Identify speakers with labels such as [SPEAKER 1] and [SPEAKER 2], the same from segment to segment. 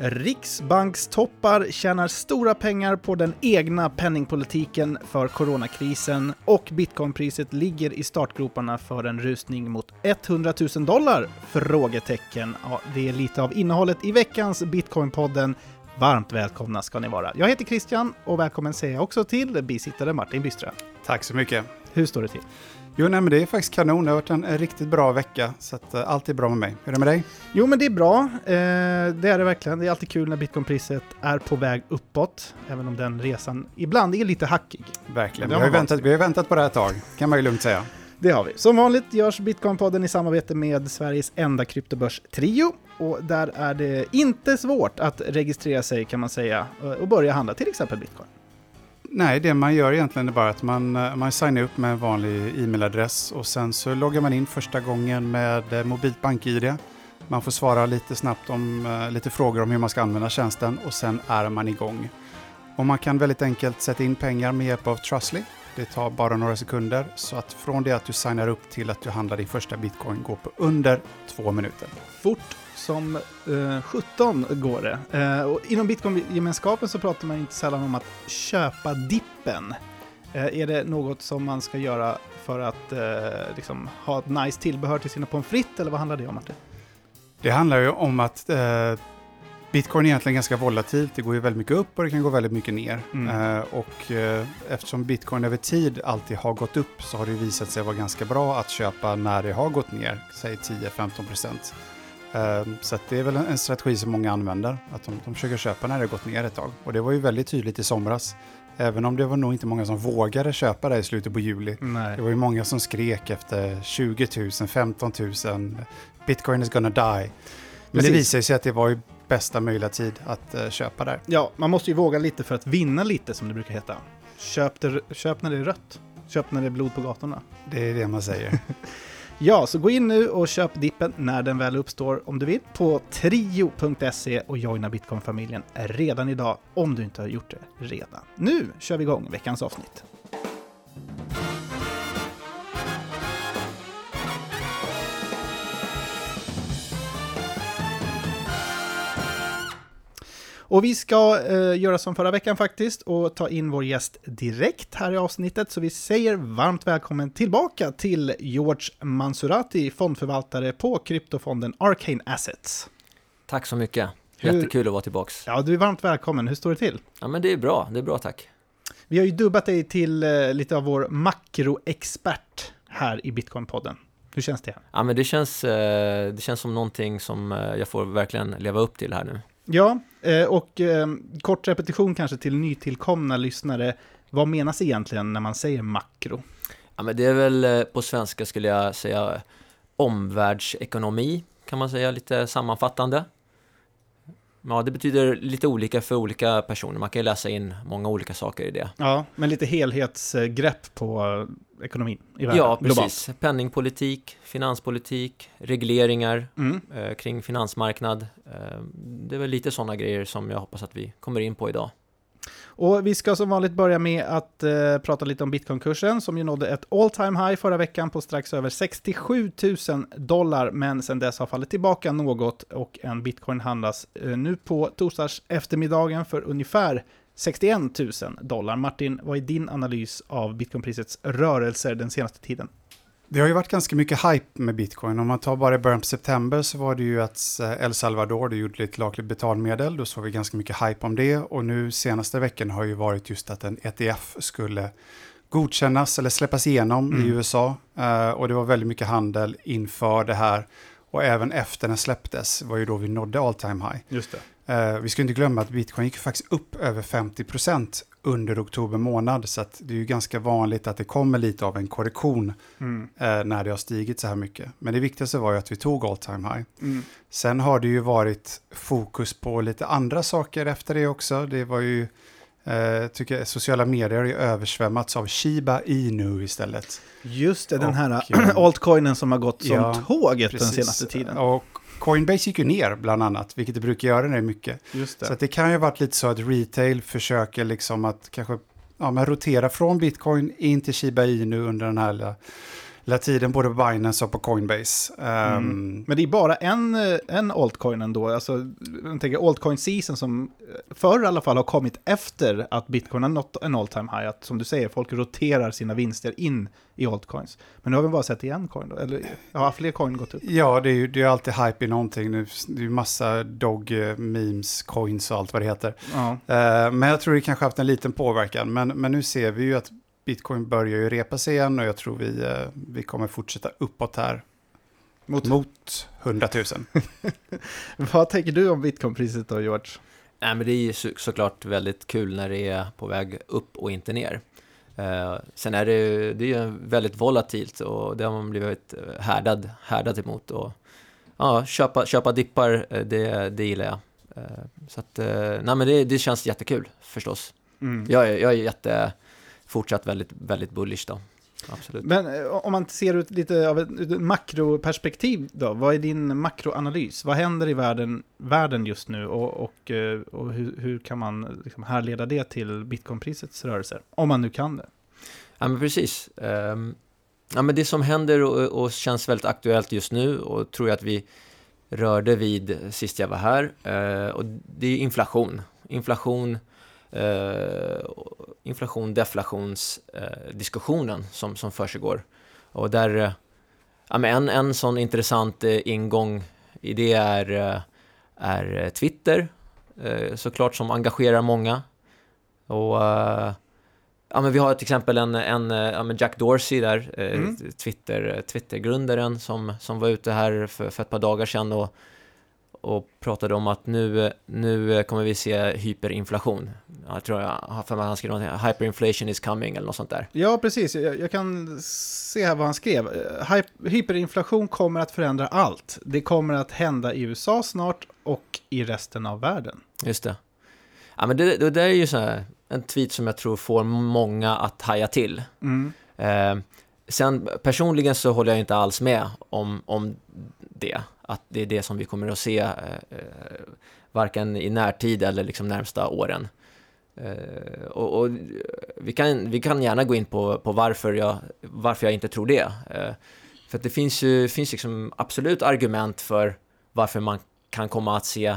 [SPEAKER 1] Riksbankstoppar tjänar stora pengar på den egna penningpolitiken för coronakrisen och bitcoinpriset ligger i startgroparna för en rusning mot 100 000 dollar? Frågetecken. Ja, det är lite av innehållet i veckans Bitcoinpodden. Varmt välkomna ska ni vara. Jag heter Christian och välkommen säger jag också till bisittare Martin Byström.
[SPEAKER 2] Tack så mycket.
[SPEAKER 1] Hur står det till?
[SPEAKER 2] Jo, nej, men det är faktiskt kanon. Det har varit en riktigt bra vecka, så att, uh, allt är bra med mig. Hur är det med dig?
[SPEAKER 1] Jo, men det är bra. Eh, det är det verkligen. Det är alltid kul när bitcoinpriset är på väg uppåt, även om den resan ibland är lite hackig.
[SPEAKER 2] Verkligen. Vi har, väntat, vi har väntat på det här ett tag, kan man ju lugnt säga.
[SPEAKER 1] Det har vi. Som vanligt görs Bitcoinpodden i samarbete med Sveriges enda kryptobörs Trio. Och där är det inte svårt att registrera sig kan man säga och börja handla till exempel bitcoin.
[SPEAKER 2] Nej, det man gör egentligen är bara att man, eh, man signar upp med en vanlig e-mailadress och sen så loggar man in första gången med eh, mobilt bank-id. Man får svara lite snabbt om eh, lite frågor om hur man ska använda tjänsten och sen är man igång. Och man kan väldigt enkelt sätta in pengar med hjälp av Trustly. Det tar bara några sekunder så att från det att du signar upp till att du handlar din första bitcoin går på under två minuter.
[SPEAKER 1] Fort som eh, 17 går det. Eh, och inom Bitcoin-gemenskapen så pratar man inte sällan om att köpa dippen. Eh, är det något som man ska göra för att eh, liksom, ha ett nice tillbehör till sina pommes frites, eller vad handlar det om, Martin?
[SPEAKER 2] Det handlar ju om att eh, Bitcoin är egentligen ganska volatilt. Det går ju väldigt mycket upp och det kan gå väldigt mycket ner. Mm. Eh, och eh, eftersom bitcoin över tid alltid har gått upp så har det visat sig vara ganska bra att köpa när det har gått ner, säg 10-15 procent. Ehm, så det är väl en strategi som många använder, att de, de försöker köpa när det har gått ner ett tag. Och det var ju väldigt tydligt i somras. Även om det var nog inte många som vågade köpa det i slutet på juli. Nej. Det var ju många som skrek efter 20 000, 15 000, bitcoin is gonna die. Men Precis. det visade sig att det var ju bästa möjliga tid att uh, köpa där.
[SPEAKER 1] Ja, man måste ju våga lite för att vinna lite som det brukar heta. Köp, det, köp när det är rött. Köp när det är blod på gatorna.
[SPEAKER 2] Det är det man säger.
[SPEAKER 1] Ja, så gå in nu och köp dippen när den väl uppstår om du vill på trio.se och joina Bitcoin-familjen redan idag om du inte har gjort det redan. Nu kör vi igång veckans avsnitt. Och vi ska eh, göra som förra veckan faktiskt och ta in vår gäst direkt här i avsnittet. Så vi säger varmt välkommen tillbaka till George Mansurati, fondförvaltare på kryptofonden Arcane Assets.
[SPEAKER 3] Tack så mycket. Jättekul att vara tillbaka.
[SPEAKER 1] Ja, du är varmt välkommen. Hur står det till?
[SPEAKER 3] Ja, men det är bra. Det är bra, tack.
[SPEAKER 1] Vi har ju dubbat dig till eh, lite av vår makroexpert här i Bitcoin-podden. Hur känns det?
[SPEAKER 3] Ja, men det känns, eh, det känns som någonting som eh, jag får verkligen leva upp till här nu.
[SPEAKER 1] Ja, eh, och eh, kort repetition kanske till nytillkomna lyssnare. Vad menas egentligen när man säger makro?
[SPEAKER 3] Ja, men det är väl eh, på svenska skulle jag säga omvärldsekonomi, kan man säga lite sammanfattande. Ja, det betyder lite olika för olika personer. Man kan ju läsa in många olika saker i det.
[SPEAKER 1] Ja, men lite helhetsgrepp på ekonomin i världen.
[SPEAKER 3] Ja, precis. Globalt. Penningpolitik, finanspolitik, regleringar mm. eh, kring finansmarknad. Eh, det är väl lite sådana grejer som jag hoppas att vi kommer in på idag.
[SPEAKER 1] Och vi ska som vanligt börja med att eh, prata lite om bitcoinkursen som ju nådde ett all time high förra veckan på strax över 67 000 dollar, men sedan dess har fallit tillbaka något och en bitcoin handlas eh, nu på torsdags eftermiddagen för ungefär 61 000 dollar. Martin, vad är din analys av bitcoinprisets rörelser den senaste tiden?
[SPEAKER 2] Det har ju varit ganska mycket hype med bitcoin. Om man tar bara i början på september så var det ju att eh, El Salvador det gjorde ett lagligt betalmedel. Då såg vi ganska mycket hype om det. Och nu senaste veckan har ju varit just att en ETF skulle godkännas eller släppas igenom mm. i USA. Uh, och det var väldigt mycket handel inför det här. Och även efter den släpptes var ju då vi nådde all time high.
[SPEAKER 1] Just det.
[SPEAKER 2] Uh, vi ska inte glömma att bitcoin gick faktiskt upp över 50% under oktober månad. Så det är ju ganska vanligt att det kommer lite av en korrektion mm. uh, när det har stigit så här mycket. Men det viktigaste var ju att vi tog all time high. Mm. Sen har det ju varit fokus på lite andra saker efter det också. Det var ju, uh, tycker jag, sociala medier har ju översvämmats av Shiba Inu istället.
[SPEAKER 1] Just det, den här altcoinen som har gått som ja, tåget precis. den senaste tiden.
[SPEAKER 2] Och Coinbase gick ju ner bland annat, vilket det brukar göra när det är mycket.
[SPEAKER 1] Det.
[SPEAKER 2] Så det kan ju ha varit lite så att retail försöker liksom att kanske ja, men rotera från bitcoin in till Shiba Inu under den här lilla, hela tiden både på Binance och på Coinbase.
[SPEAKER 1] Mm.
[SPEAKER 2] Um,
[SPEAKER 1] Men det är bara en, eh, en altcoin ändå. Alltså, jag tänker altcoin season som eh, förr i alla fall har kommit efter att bitcoin har nått en all time high. Att som du säger, folk roterar sina vinster in i altcoins. Men nu har vi bara sett en coin då. Eller har fler coin gått upp?
[SPEAKER 2] Ja, det är ju det är alltid hype i någonting. Nu, det är ju massa dog, eh, memes, coins och allt vad det heter.
[SPEAKER 1] Ja.
[SPEAKER 2] Eh, men jag tror det kanske haft en liten påverkan. Men, men nu ser vi ju att bitcoin börjar ju repa sig igen och jag tror vi, eh, vi kommer fortsätta uppåt här
[SPEAKER 1] Mot,
[SPEAKER 2] mot 100 000.
[SPEAKER 1] Vad tänker du om bitcoinpriset då, George?
[SPEAKER 3] Nej, men det är ju så, såklart väldigt kul när det är på väg upp och inte ner. Eh, sen är det det är ju väldigt volatilt och det har man blivit eh, härdad, härdad emot. Och, ja, köpa, köpa dippar, eh, det, det gillar jag. Eh, så att, eh, nej men det, det känns jättekul förstås.
[SPEAKER 1] Mm.
[SPEAKER 3] Jag, är- jag är jätte, fortsatt väldigt, väldigt bullish då. Absolut.
[SPEAKER 1] Men eh, om man ser ut lite av ett, makroperspektiv då, vad är din makroanalys? Vad händer i världen, världen just nu och, och, eh, och hur, hur kan man liksom härleda det till bitcoinprisets rörelser? Om man nu kan det.
[SPEAKER 3] Ja, men precis. Ehm, ja, men det som händer och, och känns väldigt aktuellt just nu och tror jag att vi rörde vid sist jag var här. eh, och det är inflation. Inflation, eh, inflation, deflationsdiskussionen eh, som, som försiggår. Och där, eh, ja, men en, en sån intressant eh, ingång i det är, eh, är Twitter, såklart som engagerar många. Och Ja, men vi har till exempel en, en ja, Jack Dorsey där,
[SPEAKER 1] Mm.
[SPEAKER 3] Twitter, Twittergrundaren som, som var ute här för, för ett par dagar sedan och, och pratade om att nu, nu kommer vi se hyperinflation. Jag tror jag har för mig att han skrev någonting, hyperinflation is coming eller något sånt där.
[SPEAKER 1] Ja, precis. Jag, jag kan se här vad han skrev. Eh, Hyp- Hyperinflation kommer att förändra allt. Det kommer att hända i USA snart och i resten av världen.
[SPEAKER 3] Just det. Ja, men det, det där är ju så här, en tweet som jag tror får många att haja till.
[SPEAKER 1] Mm.
[SPEAKER 3] Eh, sen personligen så håller jag inte alls med om, om det. Att det är det som vi kommer att se eh, eh, varken i närtid eller liksom närmsta åren. Eh, och, och vi, kan, vi kan gärna gå in på, på varför, jag, varför jag inte tror det. För det finns ju finns liksom absolut argument för varför man kan komma att se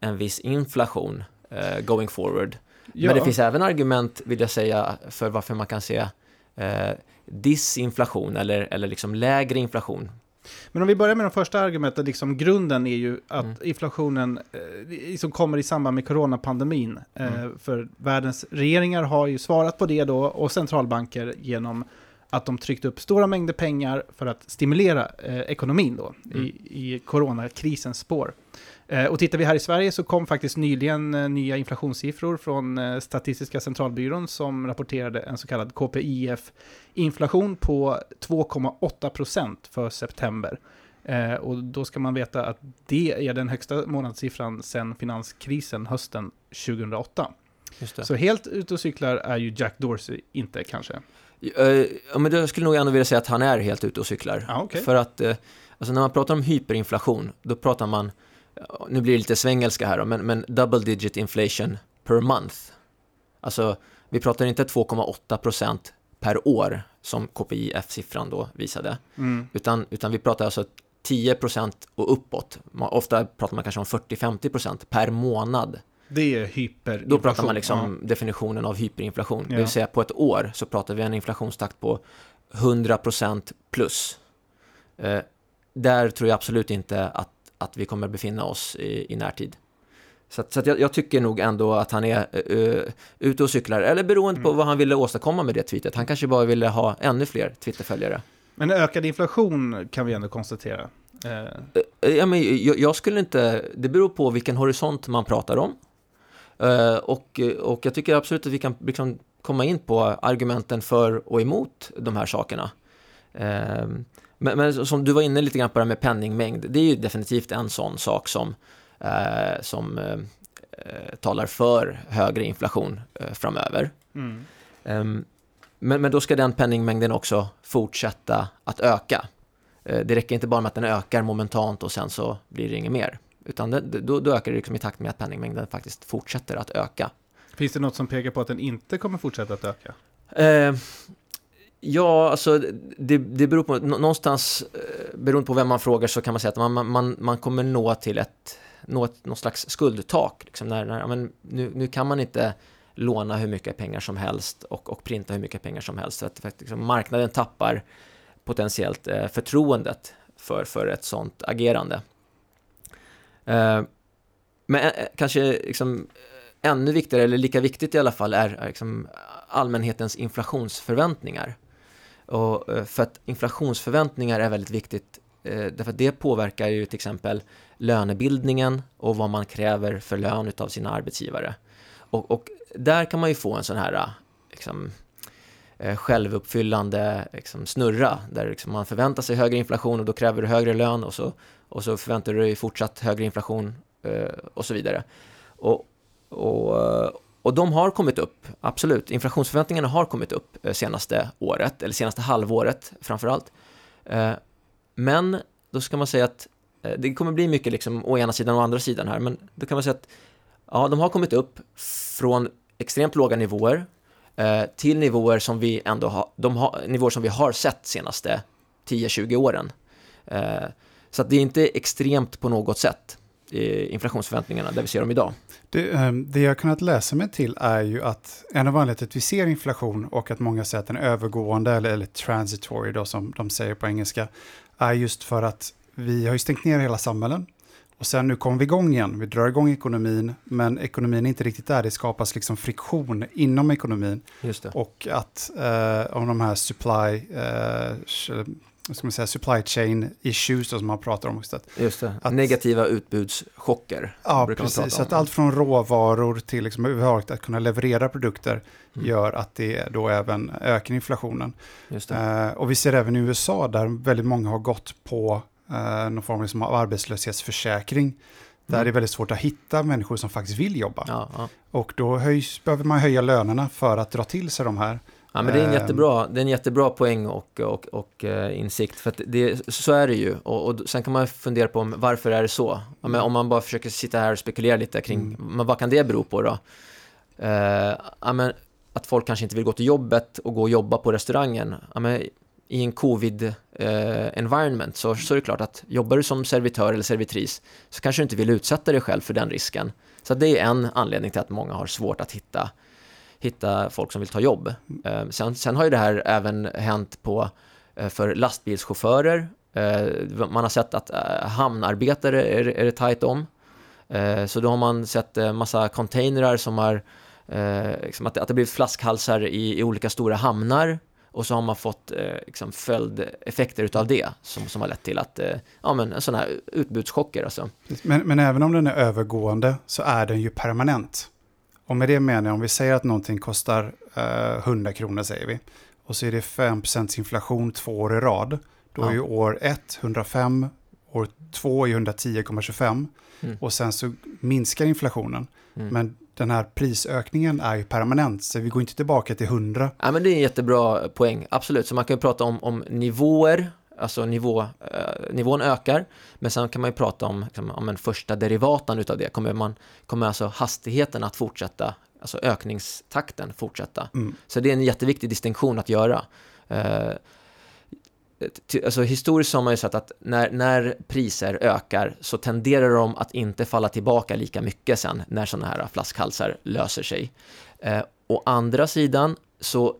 [SPEAKER 3] en viss inflation eh, going forward.
[SPEAKER 1] Ja.
[SPEAKER 3] Men det finns även argument, vill jag säga, för varför man kan se eh, disinflation eller, eller liksom lägre inflation.
[SPEAKER 1] Men om vi börjar med de första argumenten, liksom grunden är ju att
[SPEAKER 3] Mm.
[SPEAKER 1] inflationen eh, som kommer i samband med coronapandemin. Eh,
[SPEAKER 3] Mm.
[SPEAKER 1] För världens regeringar har ju svarat på det då och centralbanker genom att de tryckt upp stora mängder pengar för att stimulera eh, ekonomin då
[SPEAKER 3] Mm.
[SPEAKER 1] i, i coronakrisens spår. Eh, och tittar vi här i Sverige så kom faktiskt nyligen eh, nya inflationssiffror från eh, Statistiska centralbyrån som rapporterade en så kallad KPIF-inflation på 2,8 procent för september. Och då ska man veta att det är den högsta månadssiffran sedan finanskrisen hösten 2008.
[SPEAKER 3] Just det.
[SPEAKER 1] Så helt ute och cyklar är ju Jack Dorsey inte kanske.
[SPEAKER 3] Ja, men jag skulle nog ändå vilja säga att han är helt ute och cyklar.
[SPEAKER 1] Ja, okej.
[SPEAKER 3] För att, alltså när man pratar om hyperinflation, då pratar man, nu blir det lite svengelska här då, men, men double digit inflation per month. Alltså, vi pratar inte 2,8% per år, som KPIF-siffran då visade,
[SPEAKER 1] Mm.
[SPEAKER 3] utan, utan vi pratar alltså 10% och uppåt. Man, ofta pratar man kanske om 40-50% per månad.
[SPEAKER 1] Det är hyperinflation.
[SPEAKER 3] Då pratar man liksom definitionen av hyperinflation. Det
[SPEAKER 1] Ja.
[SPEAKER 3] vill säga på ett år så pratar vi en inflationstakt på 100% plus. Eh, där tror jag absolut inte att, att vi kommer befinna oss i, i närtid. Så, att, så att jag, jag tycker nog ändå att han är uh, ute och cyklar, eller beroende på
[SPEAKER 1] Mm.
[SPEAKER 3] vad han ville åstadkomma med det tweetet. Han kanske bara ville ha ännu fler Twitterföljare.
[SPEAKER 1] Men ökad inflation kan vi ändå konstatera. Eh,
[SPEAKER 3] Ja, men jag, jag skulle inte, det beror på vilken horisont man pratar om. Eh, och, och jag tycker absolut att vi kan liksom komma in på argumenten för och emot de här sakerna. Eh, men, men som du var inne lite grann på det här med penningmängd, det är ju definitivt en sån sak som, eh, som eh, talar för högre inflation eh, framöver.
[SPEAKER 1] mm.
[SPEAKER 3] Ehm, Men, men då ska den penningmängden också fortsätta att öka. Det räcker inte bara med att den ökar momentant och sen så blir det inget mer. Utan det, då, då ökar det liksom i takt med att penningmängden faktiskt fortsätter att öka.
[SPEAKER 1] Finns det något som pekar på att den inte kommer fortsätta att öka?
[SPEAKER 3] Eh, Ja, alltså det, det beror på, någonstans eh, beroende på vem man frågar så kan man säga att man, man, man kommer nå till ett, nå ett någon slags skuldtak. Liksom när, när, men nu, nu kan man inte låna hur mycket pengar som helst och, och printa hur mycket pengar som helst. För att, för att liksom, marknaden tappar potentiellt eh, förtroendet för, för ett sånt agerande. Eh, men eh, kanske liksom, ännu viktigare, eller lika viktigt i alla fall, är, är liksom allmänhetens inflationsförväntningar. Och, eh, för att inflationsförväntningar är väldigt viktigt eh, därför att det påverkar ju till exempel lönebildningen och vad man kräver för lön av sina arbetsgivare. Och, och, där kan man ju få en sån här liksom, eh, självuppfyllande liksom, snurra där liksom, man förväntar sig högre inflation och då kräver du högre lön och så, och så förväntar du dig fortsatt högre inflation och så vidare. Och, och, och de har kommit upp, absolut. Inflationsförväntningarna har kommit upp eh, senaste året, eller senaste halvåret framför allt. Eh, men då ska man säga att eh, det kommer bli mycket liksom å ena sidan och å andra sidan här, men då kan man säga att ja, de har kommit upp från extremt låga nivåer till nivåer som vi ändå har, de har, nivåer som vi har sett senaste 10-20 åren. Så att det är inte extremt på något sätt inflationsförväntningarna där vi ser dem idag.
[SPEAKER 2] Det, ehm, det jag kunnat läsa mig till är ju att en av anledningarna till att vi ser inflation och att många säger att den är övergående eller, eller transitory då som de säger på engelska är just för att vi har ju stängt ner hela samhällen och sen nu kommer vi igång igen. Vi drar igång ekonomin, men ekonomin är inte riktigt där. Det skapas liksom friktion inom ekonomin. Och att eh, om de här supply, eh, ska man säga, supply chain issues som man pratar om.
[SPEAKER 3] Just, just det, att, negativa utbudschocker.
[SPEAKER 2] Ja, precis. Så att allt från råvaror till liksom överhuvudtaget att kunna leverera produkter mm. gör att det då även ökar inflationen. Eh, och vi ser även i USA där väldigt många har gått på eh, någon form liksom av arbetslöshetsförsäkring. Där mm. det är väldigt svårt att hitta människor som faktiskt vill jobba. Ja, ja. Och då höjs, behöver man höja lönerna för att dra till sig de här
[SPEAKER 3] Ja, men det är en ehm. jättebra, det är en jättebra poäng och, och, och uh, insikt. För det, så är det ju. Och, och, sen kan man fundera på om, varför är det så? Ja, om man bara försöker sitta här och spekulera lite kring mm. men vad kan det bero på då? Uh, ja, men, att folk kanske inte vill gå till jobbet och gå och jobba på restaurangen. Ja, men, I en covid-environment eh, så, så är det klart att jobbar du som servitör eller servitris så kanske du inte vill utsätta dig själv för den risken. Så det är en anledning till att många har svårt att hitta hitta folk som vill ta jobb. Eh, sen, sen har ju det här även hänt på, eh, för lastbilschaufförer. Eh, man har sett att hamnarbetare är, är det tajt om. Så då har man sett massa containrar som har, liksom att, att det blivit flaskhalsar i, i olika stora hamnar och så har man fått eh, liksom följdeffekter utav det som, som har lett till att, eh, ja men sådana här utbudschocker alltså.
[SPEAKER 2] Men, men även om den är övergående så är den ju permanent. Och med det menar jag om vi säger att någonting kostar eh, 100 kronor säger vi. Och så är det 5% inflation två år i rad. Då ja. är ju år 1 105, år 2 är 110,25. Mm. Och sen så minskar inflationen. Mm. Men den här prisökningen är ju permanent, så vi går inte tillbaka till 100.
[SPEAKER 3] Ja, men det är en jättebra poäng, absolut. Så man kan ju prata om, om nivåer alltså nivå, eh, nivån ökar. Men sen kan man ju prata om, liksom, om en första derivatan utav det. Kommer, man, kommer alltså hastigheten att fortsätta, alltså ökningstakten fortsätta. Mm. Så det är en jätteviktig distinktion att göra. Eh, alltså historiskt har man ju sett att när, när priser ökar så tenderar de att inte falla tillbaka lika mycket sen när sådana här flaskhalsar löser sig. Eh, å andra sidan så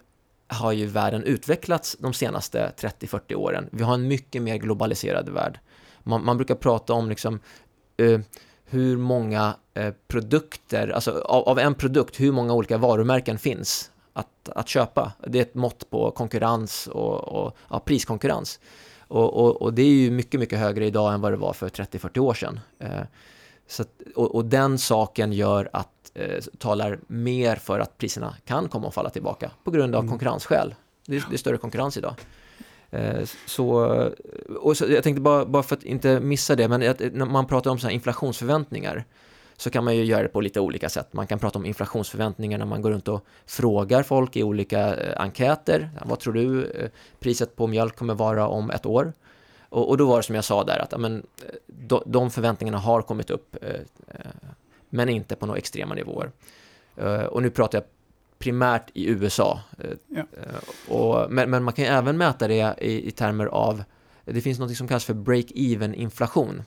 [SPEAKER 3] har ju världen utvecklats de senaste 30-40 åren. Vi har en mycket mer globaliserad värld. Man, man brukar prata om liksom, uh, hur många uh, produkter, alltså av, av, en produkt, hur många olika varumärken finns att, att köpa. Det är ett mått på konkurrens och, och ja, priskonkurrens. Och, och, och, det är ju mycket, mycket högre idag än vad det var för 30-40 år sedan. Uh, så att, och, och den saken gör att eh, talar mer för att priserna kan komma att falla tillbaka på grund av mm. konkurrensskäl. Det är, det är större konkurrens idag. Eh, så, och så, jag tänkte bara, bara för att inte missa det, men att, när man pratar om så inflationsförväntningar så kan man ju göra det på lite olika sätt. Man kan prata om inflationsförväntningar när man går runt och frågar folk i olika eh, enkäter. Vad tror du priset på mjölk kommer vara om ett år? Och, då var det som jag sa där, att men, de, de förväntningarna har kommit upp men inte på några extrema nivåer. Uh, och nu pratar jag primärt i USA. Eh,
[SPEAKER 2] Ja.
[SPEAKER 3] eh, och, men, men man kan ju även mäta det i, i termer av, det finns något som kallas för break-even inflation.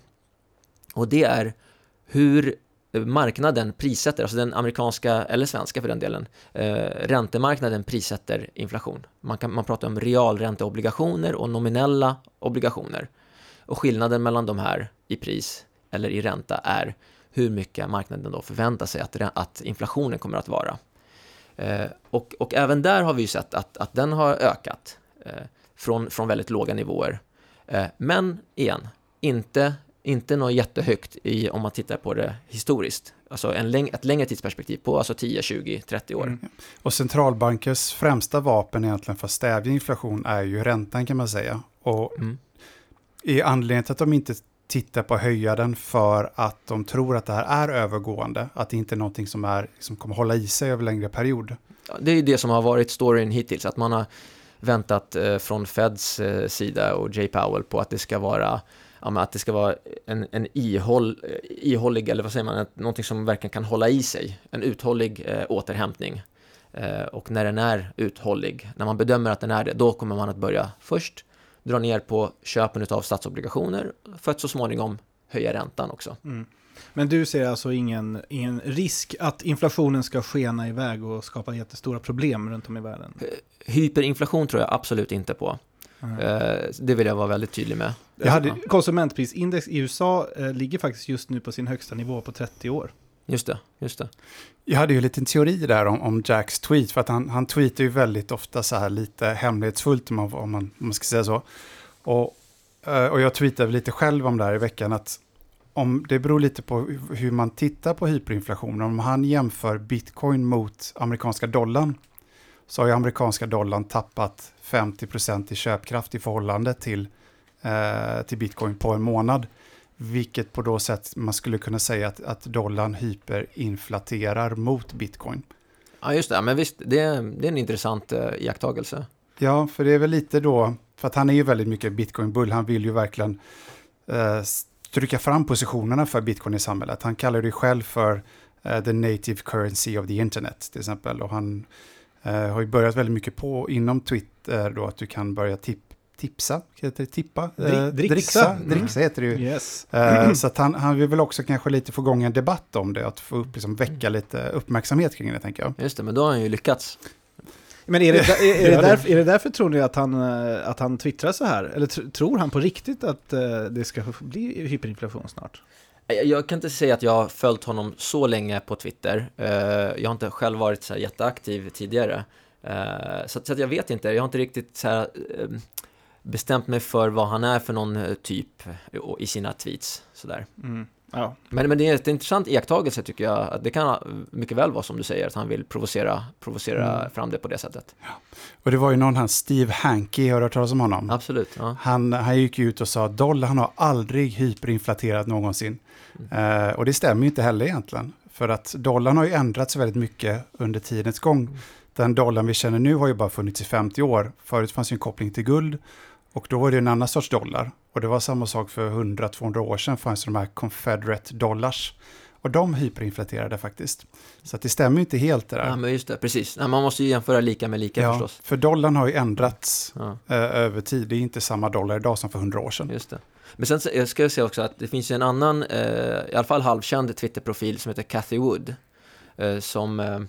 [SPEAKER 3] Och det är hur marknaden prissätter, alltså den amerikanska, eller svenska för den delen, eh, räntemarknaden prissätter inflation. Man, kan, man pratar om realränteobligationer och nominella obligationer. Och skillnaden mellan de här i pris eller i ränta är hur mycket marknaden då förväntar sig att, att inflationen kommer att vara. Eh, och, och även där har vi ju sett att, att den har ökat eh, från, från väldigt låga nivåer. Eh, men igen, inte, inte något jättehögt i, om man tittar på det historiskt. Alltså en läng, ett längre tidsperspektiv på alltså 10, 20, 30 år.
[SPEAKER 1] Mm.
[SPEAKER 2] Och centralbankers främsta vapen egentligen för att stävja inflation är ju räntan kan man säga. Och
[SPEAKER 3] Mm.
[SPEAKER 2] är anledningen till att de inte titta på att höja den för att de tror att det här är övergående, att det inte är någonting som, är, som kommer hålla i sig över längre period.
[SPEAKER 3] Ja, Det är ju det som har varit storyn hittills, att man har väntat eh, från Feds eh, sida och Jay Powell på att det ska vara ja, men att det ska vara en, en ihåll, eh, ihållig, eller vad säger man, någonting som verkligen kan hålla i sig, en uthållig eh, återhämtning. Eh, och när den är uthållig, när man bedömer att den är det, då kommer man att börja först dra ner på köpen av statsobligationer för att så småningom höja räntan också.
[SPEAKER 1] Mm. Men du ser alltså ingen, ingen risk att inflationen ska skena iväg och skapa jättestora problem runt om i världen?
[SPEAKER 3] Hyperinflation tror jag absolut inte på.
[SPEAKER 1] Mm.
[SPEAKER 3] Eh, det vill jag vara väldigt tydlig med.
[SPEAKER 2] Jag hade-
[SPEAKER 1] Konsumentprisindex i USA eh, ligger faktiskt just nu på sin högsta nivå på 30 år.
[SPEAKER 3] Just det, just det.
[SPEAKER 2] Jag hade ju en liten teori där om, om Jacks tweet, för att han, han tweetar ju väldigt ofta så här lite hemlighetsfullt, om man, om man, om man ska säga så. Och, eh, och jag tweetade lite själv om det här i veckan, att om, det beror lite på hur man tittar på hyperinflation. Om han jämför bitcoin mot amerikanska dollarn, så har ju amerikanska dollarn tappat 50% i köpkraft i förhållande till, eh, till bitcoin på en månad. Vilket på då sätt man skulle kunna säga att, att dollarn hyperinflaterar mot bitcoin.
[SPEAKER 3] Ja, just det. Men visst, det är, det är en intressant eh, iakttagelse.
[SPEAKER 2] Ja, för det är väl lite då, för att han är ju väldigt mycket bitcoin-bull, han vill ju verkligen eh, trycka fram positionerna för bitcoin i samhället. Han kallar det själv för eh, the native currency of the internet till exempel. Och han eh, har ju börjat väldigt mycket på inom Twitter då att du kan börja tip, tipsa, heter det tippa?
[SPEAKER 1] Dri-
[SPEAKER 2] Eh,
[SPEAKER 1] dricksa.
[SPEAKER 2] dricksa,
[SPEAKER 1] Mm.
[SPEAKER 2] dricksa heter det ju.
[SPEAKER 1] Yes.
[SPEAKER 2] Eh, Så att han, han vill väl också kanske lite få igång en debatt om det, att få upp, liksom, väcka lite uppmärksamhet kring det tänker jag.
[SPEAKER 3] Just det, men då har han ju lyckats.
[SPEAKER 1] Men är det, är, det därför, är det därför tror ni att han, eh, att han twittrar så här? Eller tr tror han på riktigt att det ska bli hyperinflation snart?
[SPEAKER 3] Jag, kan inte säga att jag har följt honom så länge på Twitter. Jag har inte själv varit så här jätteaktiv tidigare. Så, att- så att jag vet inte, jag har inte riktigt så här, bestämt mig för vad han är för någon eh, typ eh, i sina tweets. Sådär.
[SPEAKER 1] Mm. Ja.
[SPEAKER 3] Men, men det är ett intressant iakttagelse tycker jag. Att det kan mycket väl vara som du säger, att han vill provocera, provocera
[SPEAKER 2] Mm.
[SPEAKER 3] fram det på det sättet.
[SPEAKER 2] Och det var ju någon här, Steve Hanke, har du hört talas om honom?
[SPEAKER 3] Absolut. Ja.
[SPEAKER 2] Han, han gick ut och sa att dollarn har aldrig hyperinflaterat någonsin. Eh, och det stämmer ju inte heller egentligen. För att dollarn har ju ändrats väldigt mycket under tidens gång. Den dollarn vi känner nu har ju bara funnits i 50 år. Förut fanns ju en koppling till guld och då var det en annan sorts dollar. Och det var samma sak för 100-200 år sedan fanns de här Confederate dollars. Och de hyperinflaterade faktiskt. Så det stämmer inte helt det där.
[SPEAKER 3] ja, men just det, precis. Nej, man måste ju jämföra lika med lika
[SPEAKER 2] Ja,
[SPEAKER 3] förstås.
[SPEAKER 2] för dollarn har ju ändrats
[SPEAKER 3] Ja.
[SPEAKER 2] eh, över tid. Det är inte samma dollar idag som för 100 år sedan.
[SPEAKER 3] Just det. Men sen jag ska jag säga också att det finns ju en annan, eh, i alla fall halvkänd Twitterprofil som heter Cathy Wood, eh, som, eh,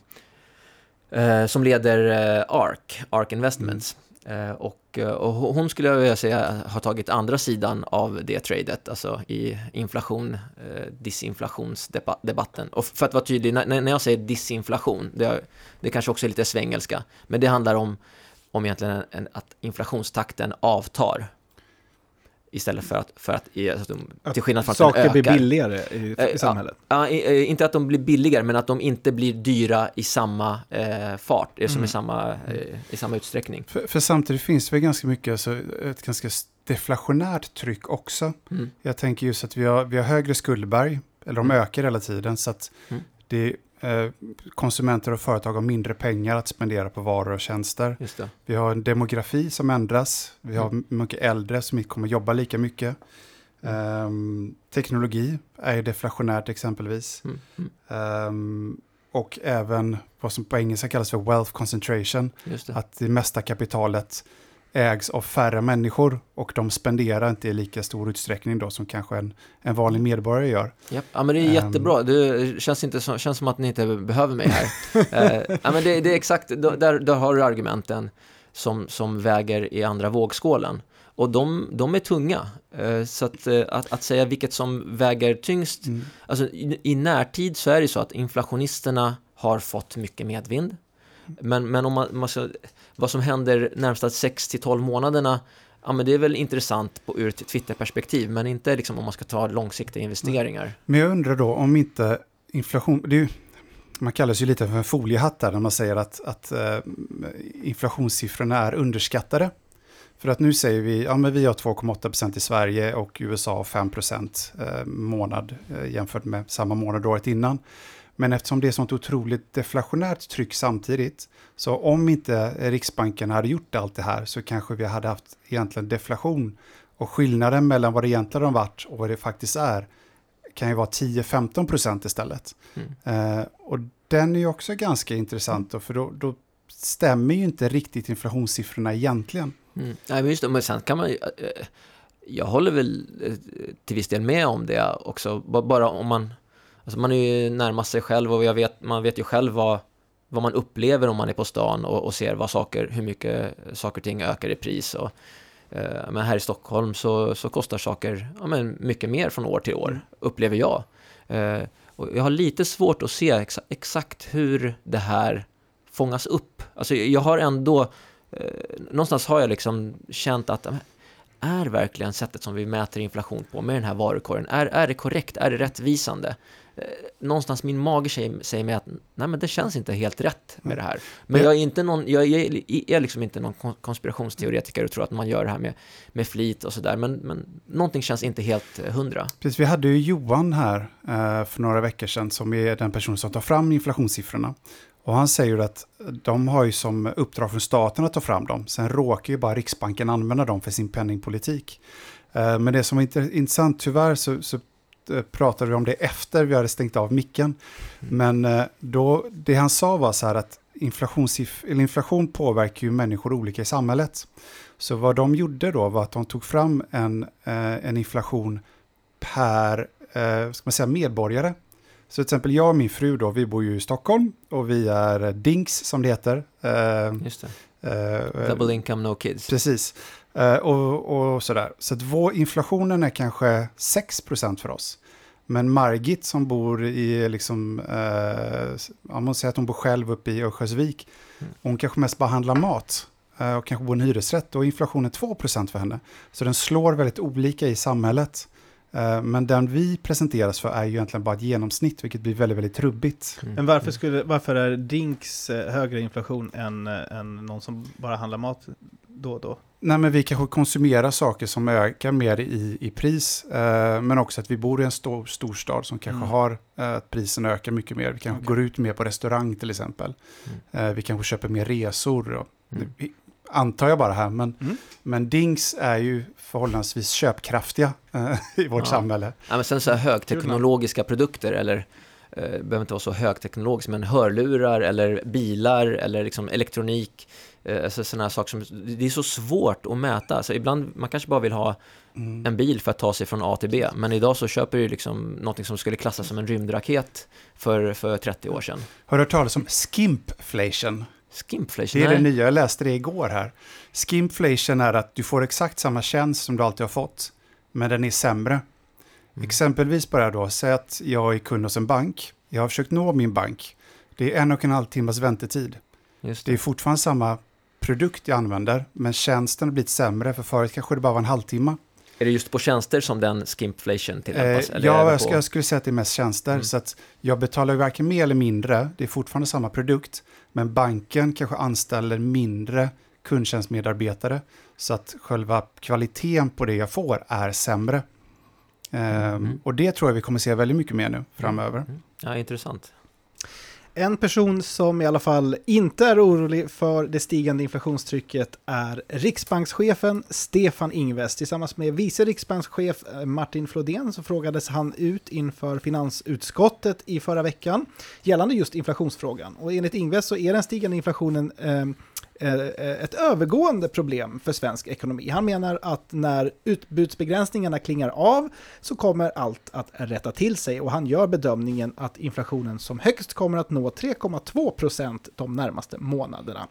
[SPEAKER 3] eh, som leder eh, ARK, ARK Investments. Eh, och, och eh, hon skulle jag vilja säga har tagit andra sidan av det tradet, alltså i inflation, eh, disinflationsdebatten. Och för att vara tydlig, när, jag säger disinflation, det, det kanske också är lite svengelska, men det handlar om, om egentligen en, att inflationstakten avtar. Istället för att, för att, i- alltså, till skillnad från att
[SPEAKER 1] Saker
[SPEAKER 3] den
[SPEAKER 1] blir
[SPEAKER 3] ökar.
[SPEAKER 1] billigare i,
[SPEAKER 3] Eh,
[SPEAKER 1] i samhället.
[SPEAKER 3] Ja, eh, inte att de blir billigare, men att de inte blir dyra i samma eh, fart, eh, som
[SPEAKER 1] Mm.
[SPEAKER 3] i, samma, eh, i samma utsträckning.
[SPEAKER 2] För, för samtidigt finns det väl ganska mycket, alltså, ett ganska deflationärt tryck också.
[SPEAKER 3] Mm.
[SPEAKER 2] Jag tänker just att vi har, vi har högre skuldberg, eller de
[SPEAKER 3] Mm.
[SPEAKER 2] ökar hela tiden, så att
[SPEAKER 3] Mm.
[SPEAKER 2] det, eh, konsumenter och företag har mindre pengar att spendera på varor och tjänster. Vi har en demografi som ändras, vi har
[SPEAKER 3] Mm.
[SPEAKER 2] mycket äldre som inte kommer jobba lika mycket. Ehm, teknologi är deflationärt exempelvis.
[SPEAKER 3] Mm. Mm.
[SPEAKER 2] Ehm, och även vad som på engelska kallas för wealth concentration.
[SPEAKER 3] Det.
[SPEAKER 2] Att det mesta kapitalet ägs av färre människor och de spenderar inte i lika stor utsträckning då som kanske en, en vanlig medborgare gör.
[SPEAKER 3] Japp. Ja, men det är
[SPEAKER 2] Ehm.
[SPEAKER 3] jättebra. Det känns, inte som, känns som att ni inte behöver mig här. eh, ja, men det, det är exakt, där, där har du argumenten som, som väger i andra vågskålen. Och de, de är tunga. Eh, så att, eh, att, att säga vilket som väger tyngst,
[SPEAKER 2] Mm.
[SPEAKER 3] alltså i, i närtid så är det så att inflationisterna har fått mycket medvind. Men, men om man, man ska, vad som händer närmsta 6 till 12 månaderna, ja men det är väl intressant på, ur ett Twitter-perspektiv, men inte liksom om man ska ta långsiktiga investeringar.
[SPEAKER 2] Men jag undrar då om inte inflation, ju, man kallas ju lite för en foliehatt där när man säger att, att eh, inflationssiffrorna är underskattade. För att nu säger vi, ja men vi har 2,8% i Sverige och USA har 5% eh, månad eh, jämfört med samma månad året innan. Men eftersom det är sånt otroligt deflationärt tryck samtidigt, så om inte Riksbanken hade gjort allt det här så kanske vi hade haft egentligen deflation. Och skillnaden mellan vad det egentligen har varit och vad det faktiskt är kan ju vara 10-15 procent istället.
[SPEAKER 3] Mm.
[SPEAKER 2] Eh, och den är ju också ganska intressant då, för då, då stämmer ju inte riktigt inflationssiffrorna egentligen.
[SPEAKER 3] Mm. Nej, men just det, men sen kan man ju, eh, jag håller väl eh, till viss del med om det också, bara om man, alltså man är ju närmast sig själv och jag vet, man vet ju själv vad, vad man upplever om man är på stan och, och ser vad saker, hur mycket saker och ting ökar i pris och eh, men här i Stockholm så, så kostar saker ja, men mycket mer från år till år, upplever jag. Eh, och jag har lite svårt att se exa exakt hur det här fångas upp. Alltså jag har ändå eh, någonstans har jag liksom känt att är verkligen sättet som vi mäter inflation på med den här varukorgen, är, är det korrekt, är det rättvisande? Eh, någonstans min mage säger, säger mig att nej men det känns inte helt rätt med det här. Men
[SPEAKER 2] Ja.
[SPEAKER 3] jag är inte någon, jag är, är liksom inte någon kon- konspirationsteoretiker och tror att man gör det här med, med flit och sådär, men, men någonting känns inte helt eh, hundra.
[SPEAKER 2] Precis, vi hade ju Johan här eh, för några veckor sedan som är den person som tar fram inflationssiffrorna. Och han säger att de har ju som uppdrag från staten att ta fram dem. Sen råkar ju bara Riksbanken använda dem för sin penningpolitik. Men det som är intressant, tyvärr så, så pratade vi om det efter vi hade stängt av micken. Men eh, då, det han sa var så här att inflation påverkar ju människor olika i samhället. Så vad de gjorde då var att de tog fram en, eh, en inflation per eh, ska man säga, medborgare. Så till exempel jag och min fru då, vi bor ju i Stockholm och vi är eh, DINKS som det heter. Eh,
[SPEAKER 3] Just det.
[SPEAKER 2] eh,
[SPEAKER 3] Double income, no kids.
[SPEAKER 2] Precis. Eh, och, och sådär. Så att vår inflationen är kanske 6% för oss. Men Margit som bor i, liksom, eh, man säger att hon bor själv uppe i Örnsköldsvik,
[SPEAKER 3] Mm.
[SPEAKER 2] hon kanske mest bara handlar mat eh, och kanske bor i en hyresrätt, då är inflationen 2% för henne. Så den slår väldigt olika i samhället. Eh, men den vi presenteras för är ju egentligen bara ett genomsnitt, vilket blir väldigt, väldigt trubbigt.
[SPEAKER 3] Mm.
[SPEAKER 1] Men varför, skulle, varför är Dinks eh, högre inflation än, eh, än någon som bara handlar mat då och då?
[SPEAKER 2] Nej, men vi kanske konsumerar saker som ökar mer i, i pris, eh, men också att vi bor i en stor storstad som kanske
[SPEAKER 1] Mm.
[SPEAKER 2] har eh, att prisen ökar mycket mer. Vi kanske
[SPEAKER 1] Okej.
[SPEAKER 2] går ut mer på restaurang till exempel. Eh, vi kanske köper mer resor.
[SPEAKER 3] Mm.
[SPEAKER 2] vi- Antar jag bara här, men,
[SPEAKER 1] Mm.
[SPEAKER 2] men Dings är ju förhållandevis köpkraftiga eh, i vårt
[SPEAKER 3] Ja.
[SPEAKER 2] samhälle.
[SPEAKER 3] Ja, men sen så här högteknologiska produkter eller eh, behöver inte vara så högteknologiskt, men hörlurar eller bilar eller liksom elektronik, eh, alltså sådana här saker som, det är så svårt att mäta. Alltså ibland, man kanske bara vill ha
[SPEAKER 2] Mm.
[SPEAKER 3] en bil för att ta sig från A till B, men idag så köper du liksom någonting som skulle klassas som en rymdraket för, för 30 år sedan.
[SPEAKER 2] Har du hört talas om skimpflation?
[SPEAKER 3] Skimpflation?
[SPEAKER 2] Det är
[SPEAKER 3] Nej.
[SPEAKER 2] det nya, jag läste det igår här. Skimpflation är att du får exakt samma tjänst som du alltid har fått, men den är sämre.
[SPEAKER 3] Mm.
[SPEAKER 2] Exempelvis bara då, säg att jag är kund hos en bank. Jag har försökt nå min bank. Det är en och en halv timmas väntetid.
[SPEAKER 3] Just
[SPEAKER 2] Det är fortfarande samma produkt jag använder, men tjänsten har blivit sämre, för förut kanske det bara var en halvtimme.
[SPEAKER 3] Är det just på tjänster som den skimpflation tillämpas?
[SPEAKER 2] Eh, ja,
[SPEAKER 3] det
[SPEAKER 2] jag,
[SPEAKER 3] på-
[SPEAKER 2] jag skulle säga att det är mest tjänster,
[SPEAKER 3] Mm.
[SPEAKER 2] så att jag betalar varken mer eller mindre, det är fortfarande samma produkt, men banken kanske anställer mindre kundtjänstmedarbetare, så att själva kvaliteten på det jag får är sämre. Ehm,
[SPEAKER 3] Mm.
[SPEAKER 2] Och det tror jag vi kommer se väldigt mycket mer nu framöver.
[SPEAKER 3] Mm. Ja, intressant.
[SPEAKER 1] En person som i alla fall inte är orolig för det stigande inflationstrycket är riksbankschefen Stefan Ingves. Tillsammans med vice riksbankschef eh, Martin Flodén så frågades han ut inför finansutskottet i förra veckan gällande just inflationsfrågan. Och enligt Ingves så är den stigande inflationen Eh, Eh, eh, ett övergående problem för svensk ekonomi. Han menar att när utbudsbegränsningarna klingar av så kommer allt att rätta till sig och han gör bedömningen att inflationen som högst kommer att nå 3,2 procent de närmaste månaderna.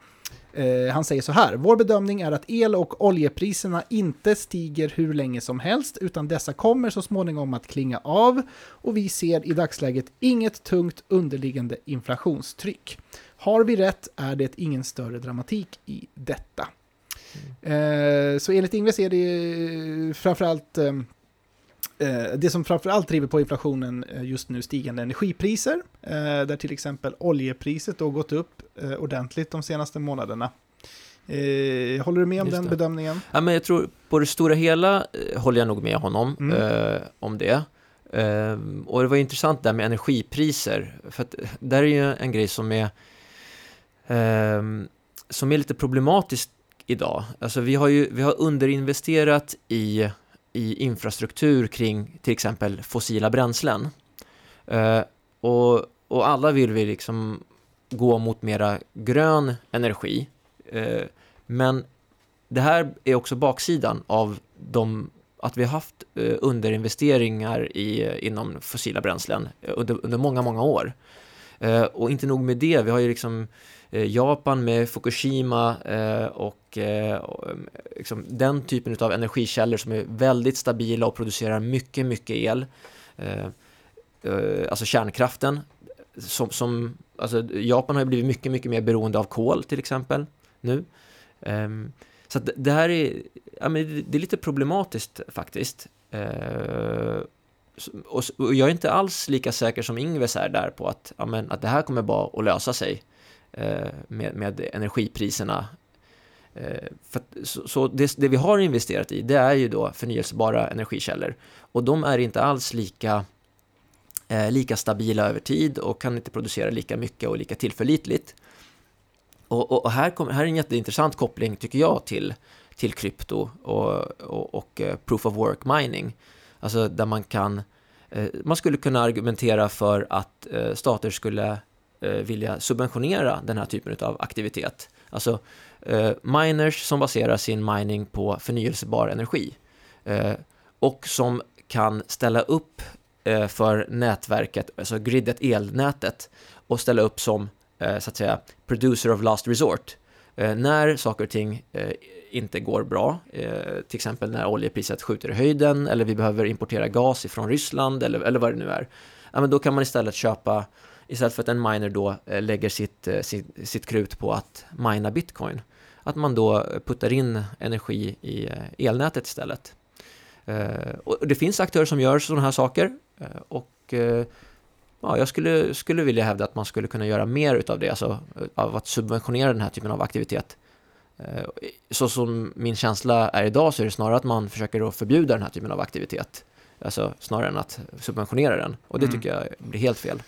[SPEAKER 1] Eh, han säger så här, vår bedömning är att el och oljepriserna inte stiger hur länge som helst, utan dessa kommer så småningom att klinga av och vi ser i dagsläget inget tungt underliggande inflationstryck. Har vi rätt är det ingen större dramatik i detta. Mm. Eh, så enligt Ingves är det framförallt eh, eh, det som framförallt driver på inflationen just nu stigande energipriser, där till exempel oljepriset då gått upp ordentligt de senaste månaderna. håller du med om den bedömningen?
[SPEAKER 3] Ja, men jag tror på det stora hela håller jag nog med honom mm. om det. och det var intressant där med energipriser, för att där är ju en grej som är Ehm, som är lite problematiskt idag. Alltså vi har ju vi har underinvesterat i, i infrastruktur kring till exempel fossila bränslen. Ehm, och, och alla vill vi liksom gå mot mera grön energi. Ehm, men det här är också baksidan av de, att vi har haft eh, underinvesteringar i, inom fossila bränslen under, under många, många år. och inte nog med det, vi har ju liksom Eh, Eh, Japan med Fukushima eh, och eh, liksom den typen av energikällor som är väldigt stabila och producerar mycket, mycket el. Alltså kärnkraften. Som, som, alltså Japan har blivit mycket, mycket mer beroende av kol till exempel nu. Ehm, så det här är, ja, men det är lite problematiskt faktiskt. Och jag är inte alls lika säker som Ingves är där på att, ja, men, att det här kommer bara att lösa sig. Eh, med, med energipriserna. Eh, för, så, så det, det, vi har investerat i, det är ju då förnyelsebara energikällor. Och de är inte alls lika, eh, lika stabila över tid och kan inte producera lika mycket och lika tillförlitligt. Och, och, och här, kom, här är en jätteintressant koppling, tycker jag, till, till krypto och, och, och eh, proof of work mining. Alltså där man kan man skulle kunna argumentera för att stater skulle eh, vilja subventionera den här typen av aktivitet. Alltså eh, miners som baserar sin mining på förnyelsebar energi eh, och som kan ställa upp eh, för nätverket, alltså gridet, elnätet och ställa upp som eh, så att säga producer of last resort. Eh, när saker och ting eh, inte går bra, eh, till exempel när oljepriset skjuter i höjden eller vi behöver importera gas ifrån Ryssland eller, eller vad det nu är, ja, men då kan man istället köpa istället för att en miner då eh, lägger sitt, eh, sitt, sitt krut på att mina bitcoin, att man då puttar in energi i eh, elnätet istället. Och det finns aktörer som gör sådana här saker och ja, jag skulle, skulle vilja hävda att man skulle kunna göra mer utav det, alltså av att subventionera den här typen av aktivitet. Så som min känsla är idag så är det snarare att man försöker förbjuda den här typen av aktivitet. Alltså snarare än att subventionera den. Och det mm. tycker jag blir helt fel.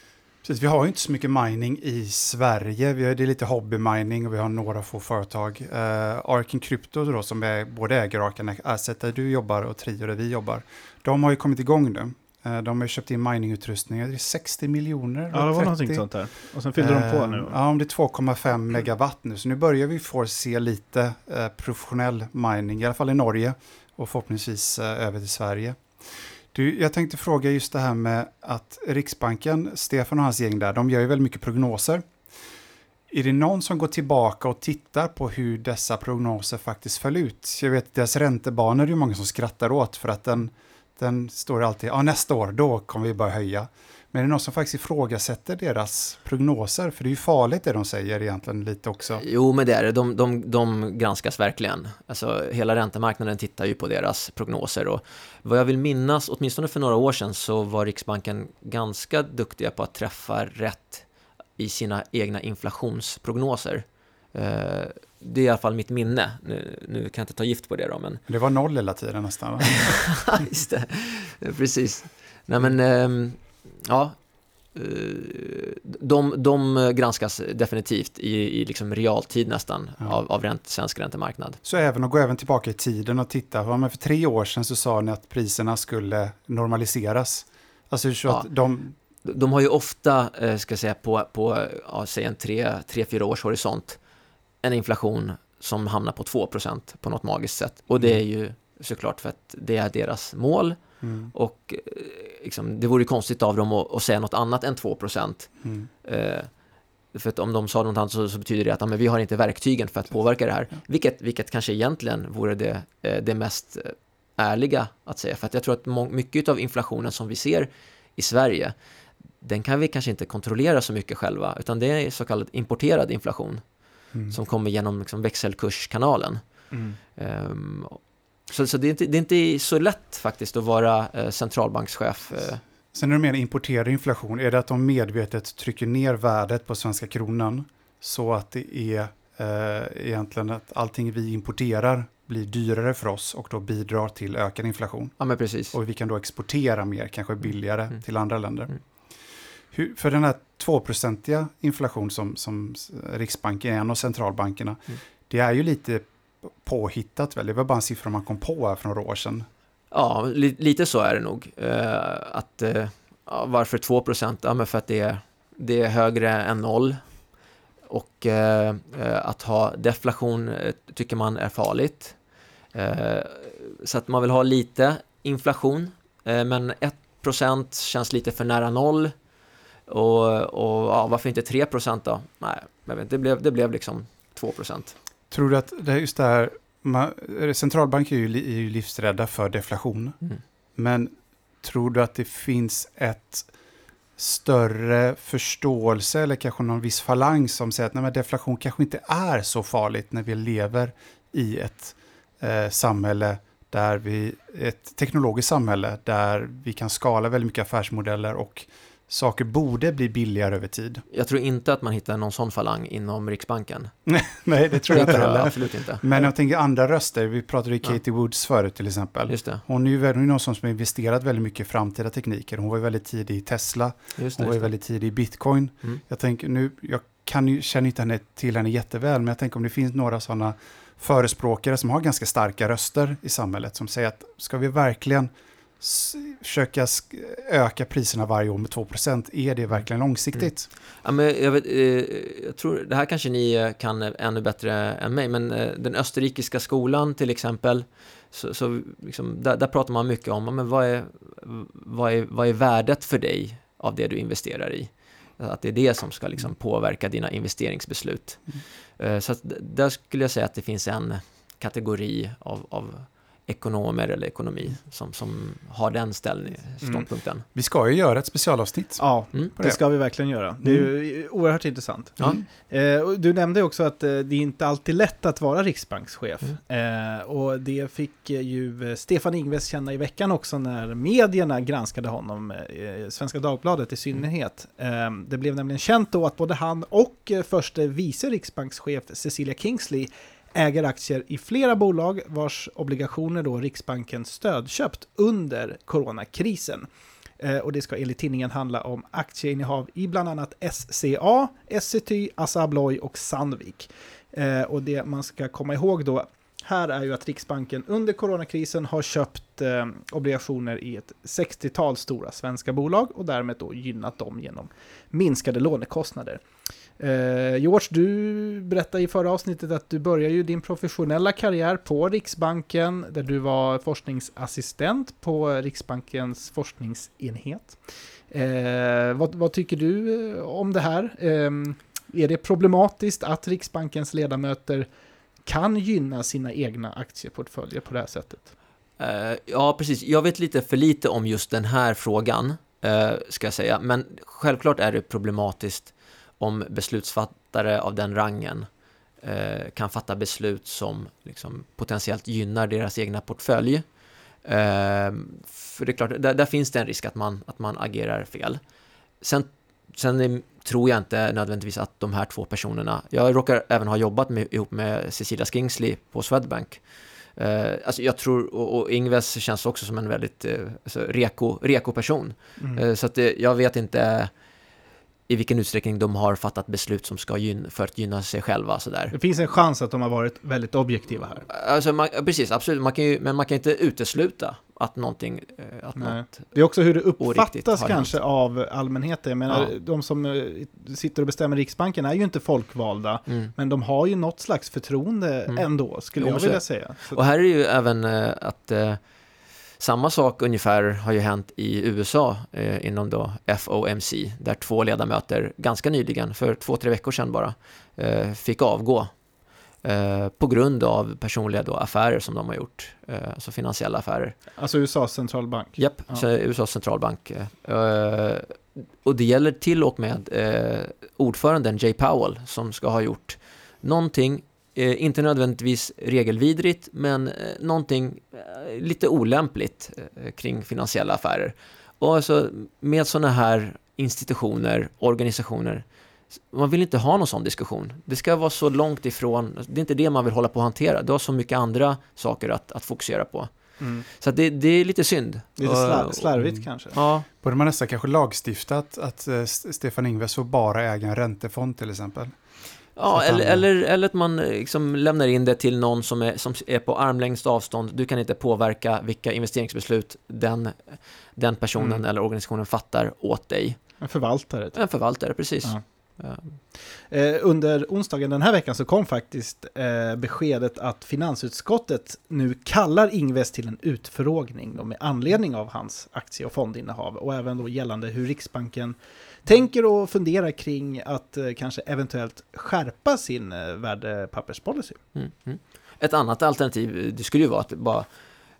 [SPEAKER 2] Precis, vi har ju inte så mycket mining i Sverige. Vi har, det är lite hobbymining och vi har några få företag. Uh, Arken Crypto då, som är, både äger Arken Asset där du jobbar och Trio där vi jobbar. De har ju kommit igång nu. Uh, de har köpt in miningutrustning, det är 60 miljoner.
[SPEAKER 1] Ja, det var 30. någonting sånt där. Och sen fyllde uh, de på eh, nu.
[SPEAKER 2] Ja, om det är 2,5 megawatt nu. Så nu börjar vi få se lite professionell mining, i alla fall i Norge och förhoppningsvis över till Sverige. Du, jag tänkte fråga just det här med att Riksbanken, Stefan och hans gäng där, de gör ju väldigt mycket prognoser. Är det någon som går tillbaka och tittar på hur dessa prognoser faktiskt föll ut? Jag vet deras räntebanor är det många som skrattar åt för att den, den står alltid, ja nästa år, då kommer vi börja höja. Men är det någon som faktiskt ifrågasätter deras prognoser? För det är ju farligt det de säger egentligen lite också.
[SPEAKER 3] Jo, men det är det. De, de, de granskas verkligen. Alltså, hela räntemarknaden tittar ju på deras prognoser. Och vad jag vill minnas, åtminstone för några år sedan, så var Riksbanken ganska duktiga på att träffa rätt i sina egna inflationsprognoser. Eh, det är i alla fall mitt minne. Nu, nu, kan jag inte ta gift på det då, men...
[SPEAKER 2] Det var noll hela tiden nästan, va?
[SPEAKER 3] Just det, precis. Nej, men... Ja, de, de granskas definitivt i, i liksom realtid nästan
[SPEAKER 2] Ja.
[SPEAKER 3] av, av ränt, svensk räntemarknad.
[SPEAKER 2] Så även att gå även tillbaka i tiden och titta, men för tre år sedan så sa ni att priserna skulle normaliseras. Alltså så
[SPEAKER 3] Ja.
[SPEAKER 2] att de,
[SPEAKER 3] De har ju ofta, eh, ska säga, på, på ja, säg en tre, tre, fyra års horisont en inflation som hamnar på 2% på något magiskt sätt. Och det är ju såklart för att det är deras mål
[SPEAKER 2] mm,
[SPEAKER 3] och eh, liksom, det vore konstigt av dem att, att säga något annat än 2
[SPEAKER 2] mm,
[SPEAKER 3] Eh, för att om de sa något annat så, så betyder det att ja, men vi har inte verktygen för att påverka det här. Vilket, vilket kanske egentligen vore det, eh, det mest eh, ärliga att säga. För att jag tror att må- mycket av inflationen som vi ser i Sverige, den kan vi kanske inte kontrollera så mycket själva, utan det är så kallad importerad inflation
[SPEAKER 2] mm.
[SPEAKER 3] som kommer genom liksom, växelkurskanalen.
[SPEAKER 1] Mm.
[SPEAKER 3] Ehm, så så det, är inte, det är inte så lätt faktiskt att vara eh, centralbankschef. Eh,
[SPEAKER 2] Sen när du menar importerad inflation, är det att de medvetet trycker ner värdet på svenska kronan så att det är eh, egentligen att allting vi importerar blir dyrare för oss och då bidrar till ökad inflation.
[SPEAKER 3] ja, men precis.
[SPEAKER 2] Och vi kan då exportera mer, kanske billigare,
[SPEAKER 3] Mm.
[SPEAKER 2] till andra länder.
[SPEAKER 3] Mm.
[SPEAKER 2] Hur, för den här 2-procentiga inflation som, som Riksbanken är en av centralbankerna,
[SPEAKER 3] Mm.
[SPEAKER 2] det är ju lite påhittat väl? Det var bara en siffra man kom på här för några år sedan.
[SPEAKER 3] Ja, li, lite så är det nog. Eh, att, eh, varför 2 procent? Ja, men för att det är, det är högre än noll. Och eh, eh, att ha deflation eh, tycker man är farligt. Eh, så att man vill ha lite inflation, eh, men 1 procent känns lite för nära noll. Och, och ja, varför inte 3 procent då? Nej, jag vet, inte, det, blev, det blev liksom 2 procent.
[SPEAKER 2] Tror du att det är just det här, man, centralbanker är ju, är ju livsrädda för deflation,
[SPEAKER 3] Mm.
[SPEAKER 2] men tror du att det finns ett större förståelse eller kanske någon viss falang som säger att nej, deflation kanske inte är så farligt när vi lever i ett eh, samhälle där vi, ett teknologiskt samhälle där vi kan skala väldigt mycket affärsmodeller och saker borde bli billigare över tid.
[SPEAKER 3] Jag tror inte att man hittar någon sån falang inom Riksbanken.
[SPEAKER 2] Nej, det tror jag inte heller.
[SPEAKER 3] Absolut inte.
[SPEAKER 2] Men jag tänker andra röster, vi pratade
[SPEAKER 3] Ja.
[SPEAKER 2] Katie Woods förut till exempel.
[SPEAKER 3] Just det.
[SPEAKER 2] Hon är ju väl- hon är någon som har investerat väldigt mycket i framtida tekniker. Hon var ju väldigt tidig i Tesla,
[SPEAKER 3] Just det,
[SPEAKER 2] hon var ju väldigt tidig i bitcoin.
[SPEAKER 3] Mm.
[SPEAKER 2] Jag tänker nu, jag kan ju, känner inte henne till henne jätteväl, men jag tänker om det finns några sådana förespråkare som har ganska starka röster i samhället som säger att ska vi verkligen försöka öka priserna varje år med 2%, är det verkligen långsiktigt?
[SPEAKER 3] Ja, men jag, vet, eh, jag tror, det här kanske ni eh, kan ännu bättre än mig, men eh, den österrikiska skolan till exempel, så, så liksom, där, där pratar man mycket om men vad, är, vad, är, vad är värdet för dig av det du investerar i? Att det är det som ska liksom påverka dina investeringsbeslut. Eh, Så att där skulle jag säga att det finns en kategori av, av ekonomer eller ekonomi som, som har den ställning, ståndpunkten.
[SPEAKER 2] Vi ska ju göra ett specialavsnitt.
[SPEAKER 1] Ja,
[SPEAKER 3] Mm.
[SPEAKER 1] det ska vi verkligen göra. Det är ju oerhört intressant. Eh, och du nämnde också att eh, det är inte alltid lätt att vara riksbankschef. Eh, och det fick ju Stefan Ingves känna i veckan också när medierna granskade honom, eh, Svenska Dagbladet i synnerhet. Eh, det blev nämligen känt då att både han och förste vice riksbankschef Cecilia Kingsley äger aktier i flera bolag vars obligationer då Riksbanken stödköpt under coronakrisen. Eh, och det ska enligt tidningen handla om aktieinnehav i bland annat SCA, Essity, Assa Abloy och Sandvik. Eh, och det man ska komma ihåg då här är ju att Riksbanken under coronakrisen har köpt eh, obligationer i ett 60-tal stora svenska bolag och därmed då gynnat dem genom minskade lånekostnader. Eh, George, du berättade i förra avsnittet att du började ju din professionella karriär på Riksbanken där du var forskningsassistent på Riksbankens forskningsenhet. Eh, vad, vad tycker du om det här? Eh, är det problematiskt att Riksbankens ledamöter kan gynna sina egna aktieportföljer på det här sättet?
[SPEAKER 3] Eh, ja, precis. Jag vet lite för lite om just den här frågan, eh, ska jag säga. Men självklart är det problematiskt om beslutsfattare av den rangen eh, kan fatta beslut som liksom, potentiellt gynnar deras egna portfölj. För det är klart, där, där finns det en risk att man, att man agerar fel. Sen, sen tror jag inte nödvändigtvis att de här två personerna, jag råkar även ha jobbat med, ihop med Cecilia Skingsley på Swedbank, Eh, alltså jag tror, och, och Ingves känns också som en väldigt eh, alltså reko, reko person.
[SPEAKER 1] Mm.
[SPEAKER 3] Eh, så att jag vet inte i vilken utsträckning de har fattat beslut som ska gynna, för att gynna sig själva. Sådär.
[SPEAKER 1] Det finns en chans att de har varit väldigt objektiva här.
[SPEAKER 3] Alltså, man, precis, absolut. Man kan ju, men man kan inte utesluta att någonting... eh, Att något,
[SPEAKER 1] Det är också hur det uppfattas kanske av allmänheten. Jag menar,
[SPEAKER 3] Ja.
[SPEAKER 1] de som eh, sitter och bestämmer Riksbanken är ju inte folkvalda,
[SPEAKER 3] mm.
[SPEAKER 1] men de har ju något slags förtroende
[SPEAKER 3] Mm.
[SPEAKER 1] ändå, skulle
[SPEAKER 3] Jo,
[SPEAKER 1] jag vilja säga. Så,
[SPEAKER 3] Och här är ju även eh, att samma sak ungefär har ju hänt i USA eh, inom då FOMC, där två ledamöter ganska nyligen, för två, tre veckor sedan bara, eh, fick avgå eh, på grund av personliga då affärer som de har gjort, eh, alltså finansiella affärer.
[SPEAKER 1] alltså USAs centralbank.
[SPEAKER 3] Japp,
[SPEAKER 1] Ja.
[SPEAKER 3] USAs centralbank. eh, och det gäller till och med ordföranden Jay Powell som ska ha gjort någonting, eh, inte nödvändigtvis regelvidrigt, men eh, någonting eh, lite olämpligt eh, kring finansiella affärer. Och alltså med sådana här institutioner, organisationer, man vill inte ha någon sån diskussion. Det ska vara så långt ifrån, det är inte det man vill hålla på att hantera. Du har så mycket andra saker att, att fokusera på.
[SPEAKER 1] Mm.
[SPEAKER 3] Så att det, det är lite synd.
[SPEAKER 1] Lite
[SPEAKER 3] Och-
[SPEAKER 1] slar, slarvigt
[SPEAKER 2] mm.
[SPEAKER 1] kanske.
[SPEAKER 3] Ja,
[SPEAKER 2] Borde man nästan kanske lagstiftat att eh, S- Stefan Ingves får bara äga en räntefond till exempel?
[SPEAKER 3] Ja eller,
[SPEAKER 2] han-
[SPEAKER 3] eller, eller att man eh, liksom lämnar in det till någon som är, som är på armlängds avstånd. Du kan inte påverka vilka investeringsbeslut den, den personnen
[SPEAKER 1] Mm.
[SPEAKER 3] eller organisationen fattar åt dig.
[SPEAKER 1] En förvaltare. Typ.
[SPEAKER 3] En förvaltare, precis.
[SPEAKER 1] Ja.
[SPEAKER 3] Ja.
[SPEAKER 1] Eh, under onsdagen den här veckan så kom faktiskt eh, beskedet att finansutskottet nu kallar Ingves till en utfrågning med anledning av hans aktie och fondinnehav och även då gällande hur Riksbanken tänker och funderar kring att eh, kanske eventuellt skärpa sin eh, värdepapperspolicy.
[SPEAKER 3] Mm, mm. Ett annat alternativ, eh, det skulle ju vara att bara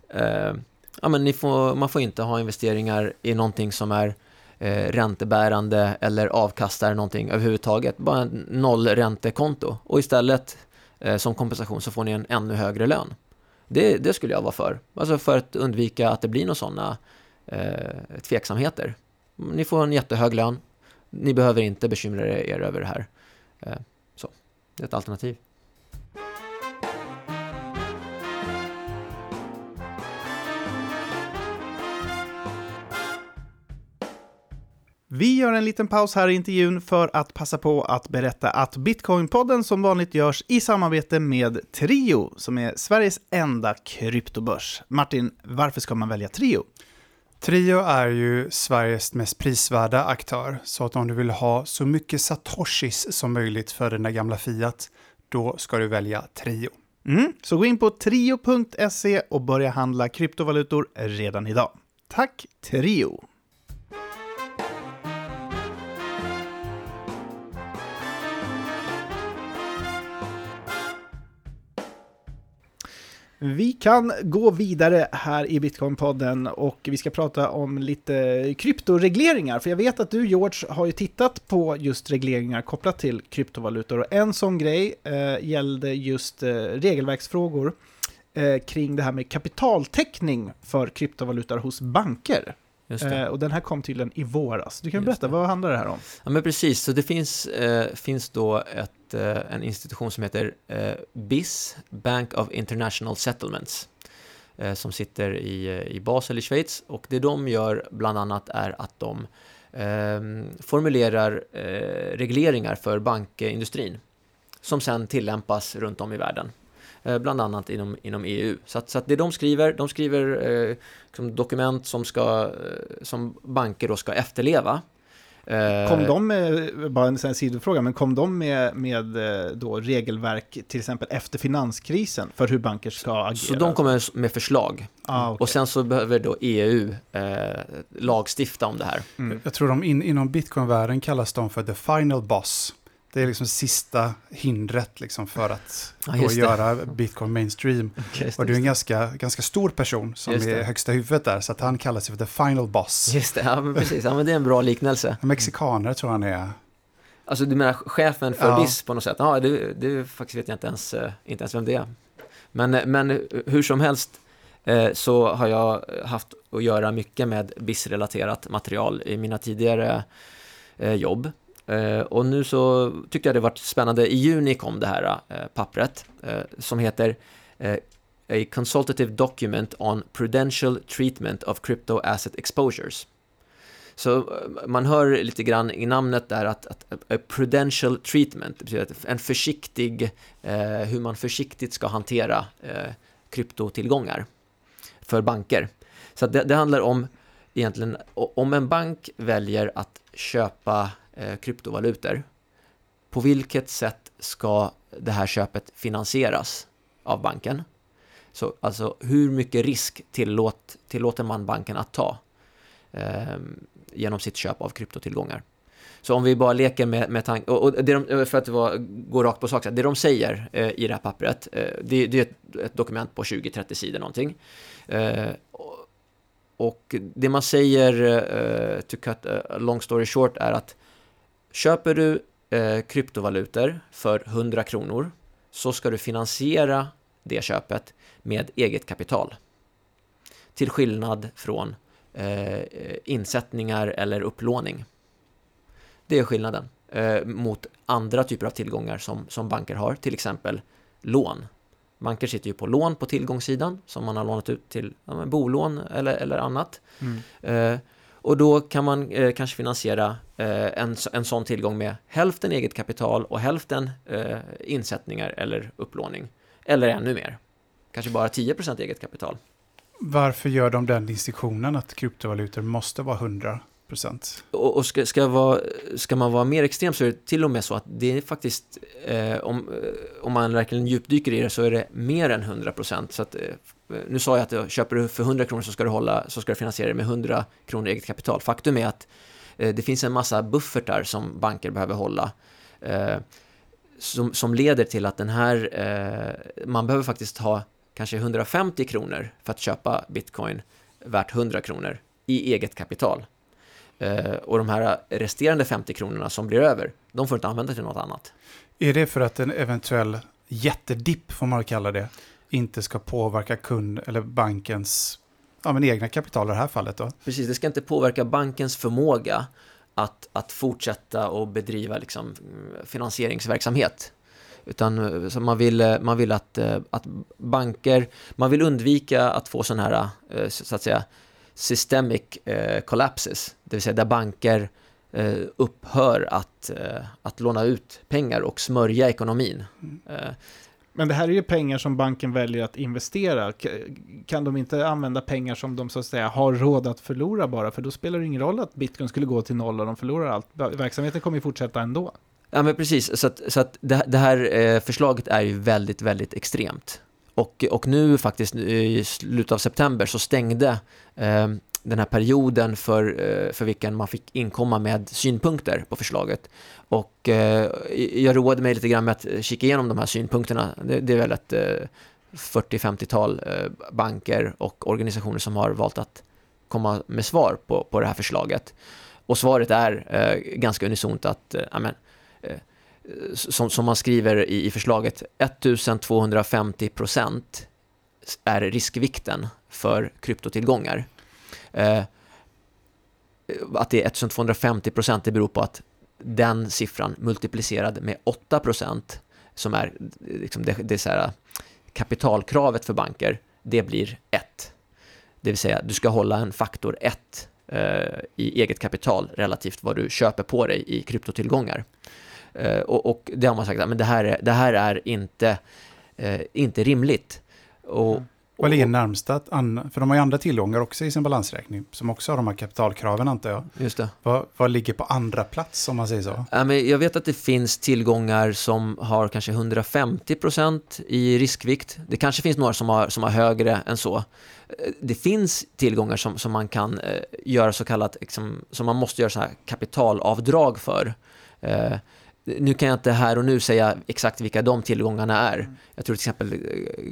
[SPEAKER 3] eh, ja, men ni får, man får inte ha investeringar i någonting som är eh, räntebärande eller avkastar någonting överhuvudtaget. Bara en nollräntekonto och istället eh, som kompensation så får ni en ännu högre lön. Det, det skulle jag vara för. Alltså för att undvika att det blir några sådana eh, tveksamheter. Ni får en jättehög lön. Ni behöver inte bekymra er över det här. Eh, så, det är ett alternativ.
[SPEAKER 1] Vi gör en liten paus här i intervjun för att passa på att berätta att Bitcoinpodden som vanligt görs i samarbete med Trio, som är Sveriges enda kryptobörs. Martin, varför ska man välja Trio?
[SPEAKER 2] Trio är ju Sveriges mest prisvärda aktör, så att om du vill ha så mycket satoshis som möjligt för dina gamla Fiat, då ska du välja Trio.
[SPEAKER 1] Mm, så gå in på trio.se och börja handla kryptovalutor redan idag. Tack Trio! Vi kan gå vidare här i Bitcoinpodden och vi ska prata om lite kryptoregleringar. För jag vet att du George har ju tittat på just regleringar kopplat till kryptovalutor. Och en sån grej eh, gällde just eh, regelverksfrågor eh, kring det här med kapitaltäckning för kryptovalutor hos banker. Eh, och den här kom tydligen i våras. Du kan
[SPEAKER 3] Just
[SPEAKER 1] berätta,
[SPEAKER 3] det.
[SPEAKER 1] vad handlar det här om?
[SPEAKER 3] Ja, men precis. Så det finns, eh, finns då ett, eh, en institution som heter eh, BIS, Bank of International Settlements, eh, som sitter i, eh, i Basel i Schweiz. Och det de gör bland annat är att de eh, formulerar regleringar för bankindustrin som sen tillämpas runt om i världen. Eh, bland annat inom, inom EU. Så att, så att det de skriver, de skriver eh, liksom dokument som, ska, eh, som banker då ska efterleva. Eh,
[SPEAKER 1] Kom de med, bara en sidofråga, men kom de med, med då regelverk till exempel efter finanskrisen för hur banker ska agera?
[SPEAKER 3] Så de kommer med förslag.
[SPEAKER 1] Ah, okej.
[SPEAKER 3] Och sen så behöver då EU eh, lagstifta om det här.
[SPEAKER 1] Mm.
[SPEAKER 2] Jag tror de in, inom bitcoinvärlden kallas de för the final boss. Det är liksom sista hindret liksom för att
[SPEAKER 3] Ja,
[SPEAKER 2] göra bitcoin mainstream. Och du är en ganska, ganska stor person som
[SPEAKER 3] Just det.
[SPEAKER 2] är högsta huvudet där, så att han kallar sig för the final boss.
[SPEAKER 3] Just det, ja men precis. Ja, men det är en bra liknelse.
[SPEAKER 2] Mexikaner tror han är.
[SPEAKER 3] Alltså du menar chefen för
[SPEAKER 2] Ja.
[SPEAKER 3] BIS på något sätt? Ja, det, det faktiskt vet jag inte ens, eh, inte ens vem det är. Men, eh, men hur som helst eh, så har jag haft att göra mycket med BIS-relaterat material i mina tidigare jobb. Eh, och nu så tyckte jag det var spännande. I juni kom det här eh, pappret eh, som heter A Consultative Document on Prudential Treatment of Crypto Asset Exposures. Så man hör lite grann i namnet där att, att a prudential treatment, det betyder en försiktig, eh, hur man försiktigt ska hantera eh, kryptotillgångar för banker. Så det, det, handlar om egentligen, om en bank väljer att köpa Eh, kryptovalutor, på vilket sätt ska det här köpet finansieras av banken? Så alltså hur mycket risk tillåt, tillåter man banken att ta eh, genom sitt köp av kryptotillgångar? Så om vi bara leker med, med tanken, och, och det de, för att var, gå rakt på sak, det de säger eh, i det här pappret, eh, det, det, är ett, ett, dokument på 20-30 sidor någonting. Eh, och det man säger, eh, to cut a long story short, är att köper du uh, kryptovalutor för 100 kronor så ska du finansiera det köpet med eget kapital. Till skillnad från uh, insättningar eller upplåning. Det är skillnaden mot andra typer av tillgångar som, som banker har, till exempel lån Banker sitter ju på lån på tillgångssidan som man har lånat ut till ja, bolån eller, eller annat. Mm. Eh, och då kan man eh, kanske finansiera eh, en, en sån tillgång med hälften eget kapital och hälften eh, insättningar eller upplåning. Eller ännu mer. Kanske bara 10% eget kapital.
[SPEAKER 2] Varför gör de den distinktionen att kryptovalutor måste vara 100
[SPEAKER 3] och, och ska, ska, vara, ska, man vara mer extrem så är det till och med så att det är faktiskt, eh, om, eh, om man verkligen djupdyker i det så är det mer än 100 Så att, eh, nu sa jag att köper du för 100 kronor så ska du, hålla, så ska du finansiera det med 100 kronor eget kapital. Faktum är att eh, det finns en massa buffertar som banker behöver hålla. Eh, som, som leder till att den här, eh, man behöver faktiskt ha kanske 150 kronor för att köpa bitcoin värt 100 kronor i eget kapital. Och de här resterande 50 kronorna som blir över, de får inte använda till något annat.
[SPEAKER 2] Är det för att en eventuell jättedipp, får man kalla det, inte ska påverka kund eller bankens ja, men egna kapital i det här fallet då?
[SPEAKER 3] Precis, det ska inte påverka bankens förmåga att, att fortsätta och bedriva liksom, finansieringsverksamhet. Utan så man vill, man vill att, att banker, man vill undvika att få sådana här, eh, så att säga, systemic eh, collapses, det vill säga där banker eh, upphör att, att låna ut pengar och smörja ekonomin. Mm.
[SPEAKER 1] Men det här är ju pengar som banken väljer att investera. Kan de inte använda pengar som de så att säga har råd att förlora bara? För då spelar det ingen roll att bitcoin skulle gå till noll och de förlorar allt. Verksamheten kommer ju fortsätta ändå.
[SPEAKER 3] Ja men precis, så att, så att det, det här eh, förslaget är ju väldigt, väldigt extremt. Och, och nu faktiskt eh, i slutet av september så stängde eh, den här perioden för, eh, för vilken man fick inkomma med synpunkter på förslaget. Och eh, jag roade mig lite grann med att kika igenom de här synpunkterna. Det, är väl ett eh, 40-50-tal banker och organisationer som har valt att komma med svar på, på det här förslaget. Och svaret är ganska unisont att amen, som, som man skriver i, i förslaget, 1250 procent är riskvikten för kryptotillgångar. Eh, att det är 1250 procent, det beror på att den siffran multiplicerad med 8 procent, som är, eh, liksom det, det är så här, eh, kapitalkravet för banker, det blir 1. Det vill säga, du ska hålla en faktor 1 eh, i eget kapital relativt vad du köper på dig i kryptotillgångar. Eh, och, och, det har man sagt, ah, men det här är, det här är inte, eh, inte rimligt. Och, mm.
[SPEAKER 2] Vad ligger närmst att, för de har ju andra tillgångar också i sin balansräkning, som också har de här kapitalkraven antar jag.
[SPEAKER 3] Just det.
[SPEAKER 2] Vad, vad ligger på andra plats om man säger så?
[SPEAKER 3] Ja, men jag vet att det finns tillgångar som har kanske 150% i riskvikt. Det kanske finns några som har, som har högre än så. Det finns tillgångar som, som man kan eh, göra så kallat, liksom, som man måste göra så här kapitalavdrag för. Eh, nu kan jag inte här och nu säga exakt vilka de tillgångarna är. Mm. Jag tror till exempel eh,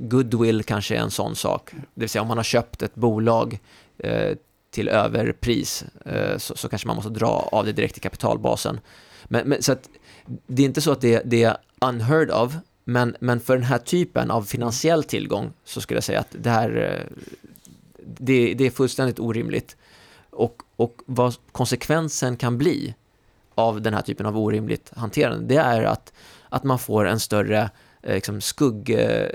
[SPEAKER 3] goodwill kanske är en sån sak. Det vill säga om man har köpt ett bolag eh, till överpris eh, så, så, kanske man måste dra av det direkt i kapitalbasen. Men, men så att, det är inte så att det, det, är unheard of, men, men för den här typen av finansiell tillgång så skulle jag säga att det här det, det är fullständigt orimligt. Och, och vad konsekvensen kan bli av den här typen av orimligt hanterande, det är att, att man får en större eh, liksom skugg, eh,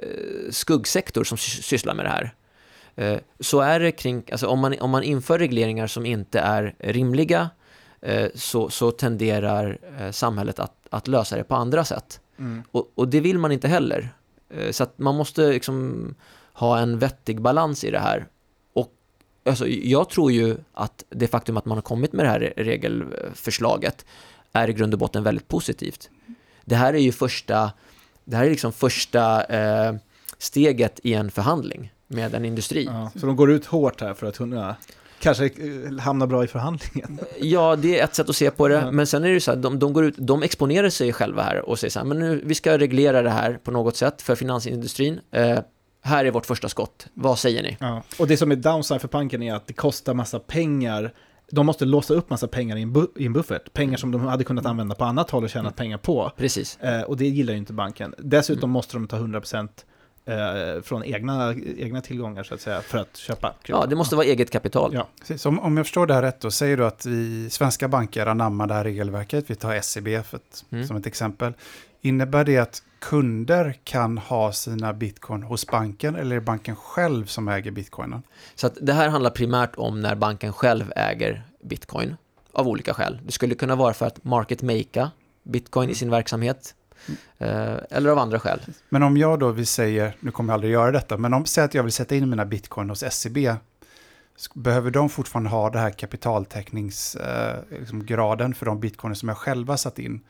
[SPEAKER 3] skuggsektor som sysslar med det här. Eh, så är det kring, alltså om man, om man inför regleringar som inte är rimliga så, så tenderar samhället att, att lösa det på andra sätt.
[SPEAKER 1] Mm.
[SPEAKER 3] Och, och det vill man inte heller. Så man måste liksom ha en vettig balans i det här. Alltså, jag tror ju att det faktum att man har kommit med det här regelförslaget är i grund och botten väldigt positivt. Det här är ju första, det här är liksom första eh, steget i en förhandling med en industri.
[SPEAKER 1] Ja, så de går ut hårt här för att kunna kanske eh, hamna bra i förhandlingen.
[SPEAKER 3] Ja, det är ett sätt att se på det.
[SPEAKER 1] Ja.
[SPEAKER 3] Men sen är det ju så här, de, de, går ut, de exponerar sig själva här och säger så här, men nu, vi ska reglera det här på något sätt för finansindustrin. Eh, här är vårt första skott. Vad säger ni?
[SPEAKER 1] Ja. Och det som är downside för banken är att det kostar massa pengar. De måste låsa upp massa pengar i en, bu- i en buffert. Pengar som de hade kunnat använda på annat håll och tjänat pengar på.
[SPEAKER 3] Precis.
[SPEAKER 1] Eh, och det gillar ju inte banken. Dessutom måste de ta 100% eh, från egna, egna tillgångar så att säga för att köpa.
[SPEAKER 3] Ja, det måste vara eget kapital.
[SPEAKER 1] Ja.
[SPEAKER 2] Precis, om, om jag förstår det här rätt, då säger du att vi svenska banker anammar det här regelverket. Vi tar SEB för ett,
[SPEAKER 3] Mm.
[SPEAKER 2] som ett exempel. Innebär det att kunder kan ha sina bitcoin hos banken eller är det banken själv som äger bitcoinen?
[SPEAKER 3] Så att det här handlar primärt om när banken själv äger bitcoin av olika skäl. Det skulle kunna vara för att market makea bitcoin i sin verksamhet eh, eller av andra skäl.
[SPEAKER 2] Men om jag då vill säga, nu kommer jag aldrig göra detta, men om säg att jag vill sätta in mina bitcoin hos SEB, behöver de fortfarande ha det här kapitaltäckningsgraden eh, liksom för de bitcoiner som jag själva satt in?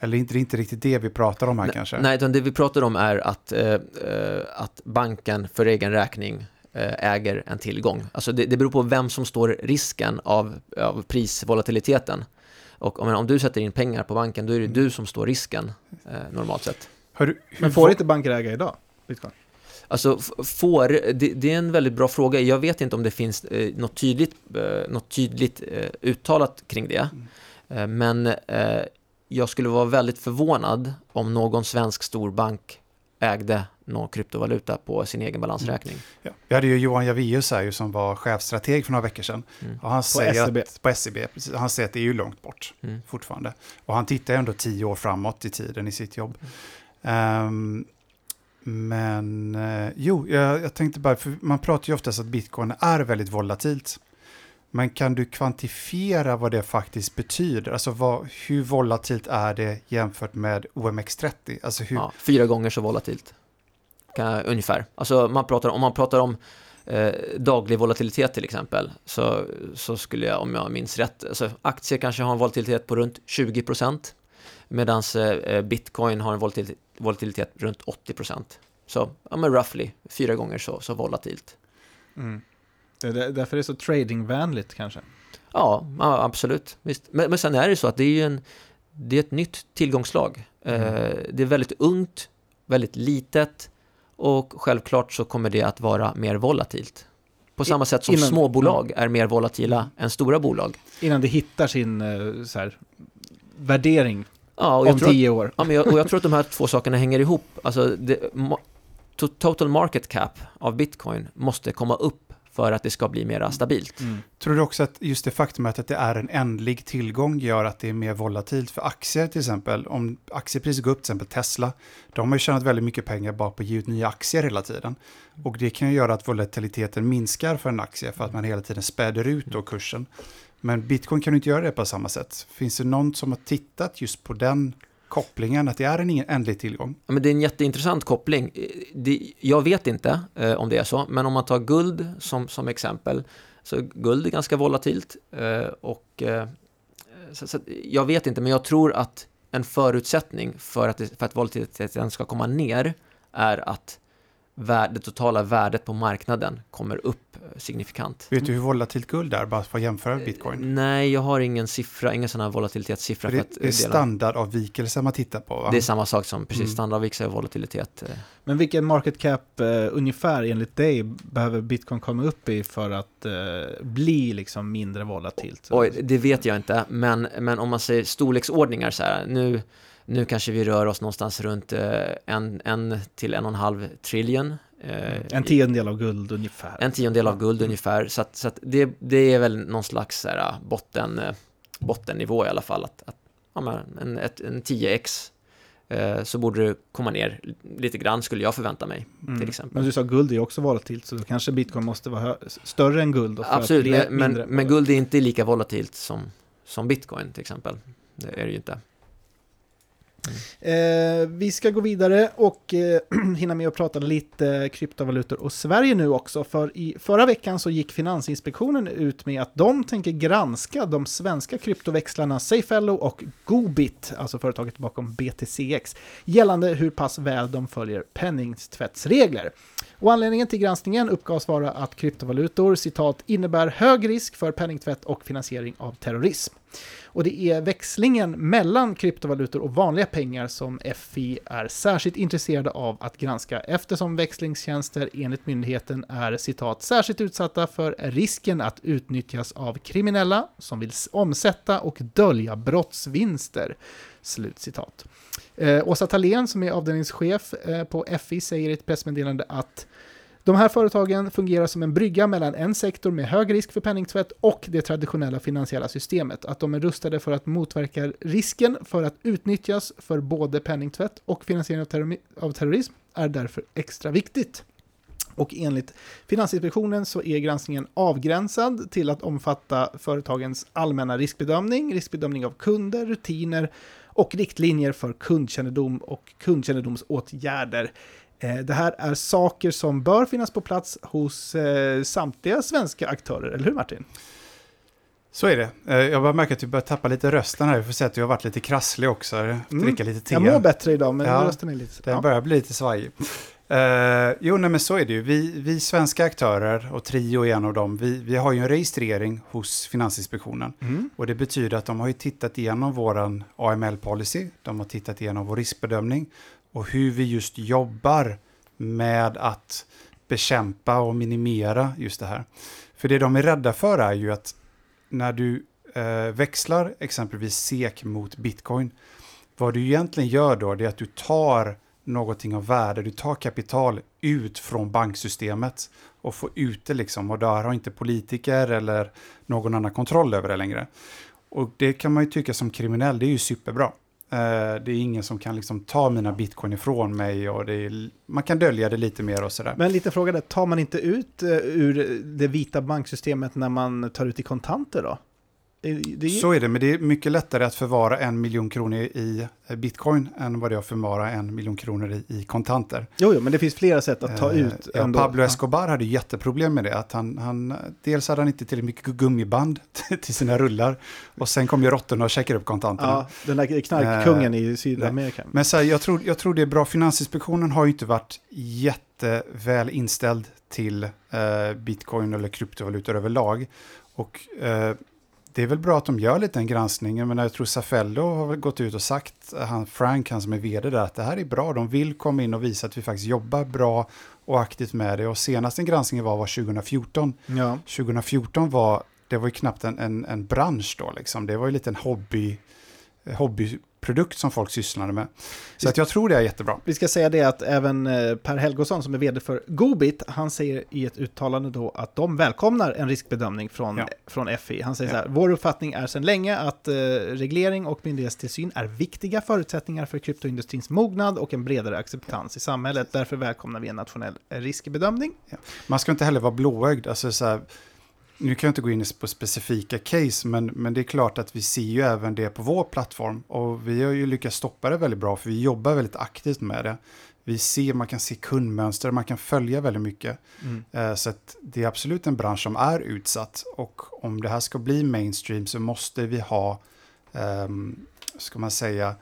[SPEAKER 2] Eller inte, det är inte riktigt det vi pratar om här kanske?
[SPEAKER 3] Nej, utan det vi pratar om är att, eh, eh, att banken för egen räkning eh, äger en tillgång. Alltså det, det beror på vem som står risken av, av prisvolatiliteten. Och om, om du sätter in pengar på banken, då är det du som står risken eh, normalt sett.
[SPEAKER 2] Hör du, hur
[SPEAKER 1] Men får inte banker äga idag? Bitcoin?
[SPEAKER 3] Alltså får, det, det är en väldigt bra fråga. Jag vet inte om det finns eh, något tydligt, eh, något tydligt eh, uttalat kring det. Eh, men jag skulle vara väldigt förvånad om någon svensk storbank ägde någon kryptovaluta på sin egen balansräkning.
[SPEAKER 2] Ja. Vi hade ju Johan Javius här ju som var chefstrateg för några veckor sedan.
[SPEAKER 3] Mm.
[SPEAKER 2] Och han säger
[SPEAKER 1] SEB.
[SPEAKER 2] Att, på SEB. Precis, han säger att det är ju långt bort
[SPEAKER 3] Mm.
[SPEAKER 2] fortfarande. Och han tittar ju ändå tio år framåt i tiden i sitt jobb. Ehm, men eh, jo, jag, jag tänkte bara, för man pratar ju oftast att bitcoin är väldigt volatilt. Men kan du kvantifiera vad det faktiskt betyder? Alltså vad, hur volatilt är det jämfört med OMX30? Alltså hur,
[SPEAKER 3] Ja, fyra gånger så volatilt. Kan ungefär. Alltså man pratar, om man pratar om eh, daglig volatilitet till exempel, så, så skulle jag, om jag minns rätt, alltså aktier kanske har en volatilitet på runt 20% medan eh, bitcoin har en volatilitet, volatilitet runt 80%. Så, ja men roughly, fyra gånger så, så volatilt.
[SPEAKER 1] Mm. Det är där- därför det är så tradingvänligt kanske.
[SPEAKER 3] Ja, ja absolut. Visst. Men, men sen är det så att det är ju en, det är ett nytt tillgångslag. Eh, det är väldigt ungt, väldigt litet och självklart så kommer det att vara mer volatilt. På samma sätt som
[SPEAKER 1] innan-
[SPEAKER 3] småbolag är mer volatila än stora bolag.
[SPEAKER 1] Innan det hittar sin eh, här, värdering
[SPEAKER 3] Ja, och
[SPEAKER 1] om
[SPEAKER 3] tror att,
[SPEAKER 1] tio år.
[SPEAKER 3] ja, men jag, och jag tror att de här två sakerna hänger ihop. Alltså, det, total market cap av bitcoin måste komma upp för att det ska bli mer stabilt.
[SPEAKER 1] Mm.
[SPEAKER 2] Tror du också att just det faktumet att det är en ändlig tillgång gör att det är mer volatilt för aktier till exempel? Om aktiepriset går upp, till exempel Tesla, de har ju tjänat väldigt mycket pengar bara på att ge ut nya aktier hela tiden. Och det kan ju göra att volatiliteten minskar för en aktie för att man hela tiden späder ut då kursen. Men bitcoin kan ju inte göra det på samma sätt. Finns det någon som har tittat just på den kopplingen, att det är en ändlig tillgång?
[SPEAKER 3] Ja, men det är en jätteintressant koppling. Det, jag vet inte eh, om det är så, men om man tar guld som, som exempel, så guld är ganska volatilt. Eh, och, eh, så, så, jag vet inte, men jag tror att en förutsättning för att, det, för att volatiliteten ska komma ner är att det totala värdet på marknaden kommer upp signifikant.
[SPEAKER 2] Vet du hur volatilt guld är, bara för att jämföra med bitcoin?
[SPEAKER 3] Eh, Nej, jag har ingen siffra, ingen sån här volatilitetssiffra.
[SPEAKER 2] För
[SPEAKER 3] För
[SPEAKER 2] det
[SPEAKER 3] att
[SPEAKER 2] är
[SPEAKER 3] dela.
[SPEAKER 2] standardavvikelse man tittar på, va?
[SPEAKER 3] det är samma sak som precis
[SPEAKER 2] Mm.
[SPEAKER 3] standardavvikelse och volatilitet. eh.
[SPEAKER 1] Men vilken market cap eh, ungefär enligt dig behöver bitcoin komma upp i för att eh, bli liksom mindre volatilt?
[SPEAKER 3] Oj, det vet jag inte, men, men om man säger storleksordningar så här, nu, nu kanske vi rör oss någonstans runt eh, en, en till en och en halv trillion. eh,
[SPEAKER 1] En tiondel av guld ungefär.
[SPEAKER 3] en tiondel av guld ungefär, så, att, så att det, det är väl någon slags här, botten, eh, bottennivå i alla fall. Att, att, ja, en, ett, en 10x eh, så borde det komma ner lite grann skulle jag förvänta mig
[SPEAKER 1] Mm.
[SPEAKER 3] till exempel.
[SPEAKER 1] Men du sa guld är också volatilt, så då kanske bitcoin måste vara större än guld.
[SPEAKER 3] Absolut, men, men, men guld är inte lika volatilt som, som bitcoin till exempel. Det är det ju inte.
[SPEAKER 1] Eh, vi ska gå vidare och eh, hinna med att prata lite kryptovalutor och Sverige nu också. För i förra veckan så gick Finansinspektionen ut med att de tänker granska de svenska kryptoväxlarna Safello och Gobit, alltså företaget bakom BTCX, gällande hur pass väl de följer penningtvättsregler. Och anledningen till granskningen uppgavs vara att kryptovalutor, citat, innebär hög risk för penningtvätt och finansiering av terrorism. Och det är växlingen mellan kryptovalutor och vanliga pengar som FI är särskilt intresserade av att granska eftersom växlingstjänster enligt myndigheten är citat särskilt utsatta för risken att utnyttjas av kriminella som vill omsätta och dölja brottsvinster. Slut citat. Eh, Åsa Thalén som är avdelningschef eh, på FI säger i ett pressmeddelande att de här företagen fungerar som en brygga mellan en sektor med hög risk för penningtvätt och det traditionella finansiella systemet. Att de är rustade för att motverka risken för att utnyttjas för både penningtvätt och finansiering av, terrorism, av terrorism är därför extra viktigt. Och enligt Finansinspektionen så är granskningen avgränsad till att omfatta företagens allmänna riskbedömning, riskbedömning av kunder, rutiner och riktlinjer för kundkännedom och kundkännedomsåtgärder. Eh, Det här är saker som bör finnas på plats hos eh, samtliga svenska aktörer, eller hur Martin?
[SPEAKER 2] Så är det. Eh, Jag bara märker att du börjar tappa lite rösten här. Vi får se att du har varit lite krasslig också. Dricka lite te.
[SPEAKER 1] Jag mår bättre idag, men
[SPEAKER 2] Ja,
[SPEAKER 1] rösten är lite...
[SPEAKER 2] Den
[SPEAKER 1] Ja.
[SPEAKER 2] börjar bli lite svajig. Eh, jo, nej, men så är det ju. Vi, vi svenska aktörer, och Trio är en av dem, vi, vi har ju en registrering hos Finansinspektionen.
[SPEAKER 1] Mm.
[SPEAKER 2] Och det betyder att de har ju tittat igenom våran AML-policy, de har tittat igenom vår riskbedömning och hur vi just jobbar med att bekämpa och minimera just det här. För det de är rädda för är ju att när du eh, växlar exempelvis SEK mot bitcoin, vad du egentligen gör då är att du tar någonting av värde, du tar kapital ut från banksystemet och får ut det liksom och där har inte politiker eller någon annan kontroll över det längre. Och det kan man ju tycka som kriminell, det är ju superbra. Eh, det är ingen som kan liksom ta mina bitcoin ifrån mig och det är, man kan dölja det lite mer och sådär.
[SPEAKER 1] Men lite fråga där, tar man inte ut eh, ur det vita banksystemet när man tar ut i kontanter då? Det
[SPEAKER 2] Så är det, men det är mycket lättare att förvara en miljon kronor i eh, bitcoin än vad det är att förvara en miljon kronor i, i kontanter.
[SPEAKER 1] jo, jo, men det finns flera sätt att ta
[SPEAKER 2] Eh,
[SPEAKER 1] ut
[SPEAKER 2] ja. Pablo Escobar hade jätteproblem med det. Att han, han, dels hade han inte tillräckligt mycket gummiband till sina rullar. Och sen kom ju råttorna och checkade upp kontanterna.
[SPEAKER 1] Ja, den där knarkkungen
[SPEAKER 2] Eh,
[SPEAKER 1] i Sydamerika.
[SPEAKER 2] Men så här, jag, tror, jag tror det är bra. Finansinspektionen har ju inte varit jätteväl inställd till eh, bitcoin eller kryptovalutor överlag. Och eh, det är väl bra att de gör lite en granskning. Jag, menar, jag tror Safello har gått ut och sagt, han, Frank, han som är vd där, att det här är bra. De vill komma in och visa att vi faktiskt jobbar bra och aktivt med det. Och senast en granskning var, var 2014.
[SPEAKER 1] Ja.
[SPEAKER 2] 2014 var, det var ju knappt en, en, en bransch då liksom. Det var ju lite en hobby, hobbyprodukt som folk sysslade med. Så att jag tror det är jättebra.
[SPEAKER 1] Vi ska säga det att även eh, Per Helgosson som är vd för Gobit, han säger i ett uttalande då att de välkomnar en riskbedömning från,
[SPEAKER 2] Ja.
[SPEAKER 1] från FI. Han säger
[SPEAKER 2] Ja.
[SPEAKER 1] så här, vår uppfattning är sedan länge att eh, reglering och myndighetstillsyn är viktiga förutsättningar för kryptoindustrins mognad och en bredare acceptans i samhället. Därför välkomnar vi en nationell eh, riskbedömning.
[SPEAKER 2] Man ska inte heller vara blåögd. Alltså så här, nu kan jag inte gå in på specifika case, men, men det är klart att vi ser ju även det på vår plattform. Och vi har ju lyckats stoppa det väldigt bra, för vi jobbar väldigt aktivt med det. Vi ser, man kan se kundmönster, man kan följa väldigt mycket. Eh, Så det är absolut en bransch som är utsatt. Och om det här ska bli mainstream så måste vi ha, um, ska man säga,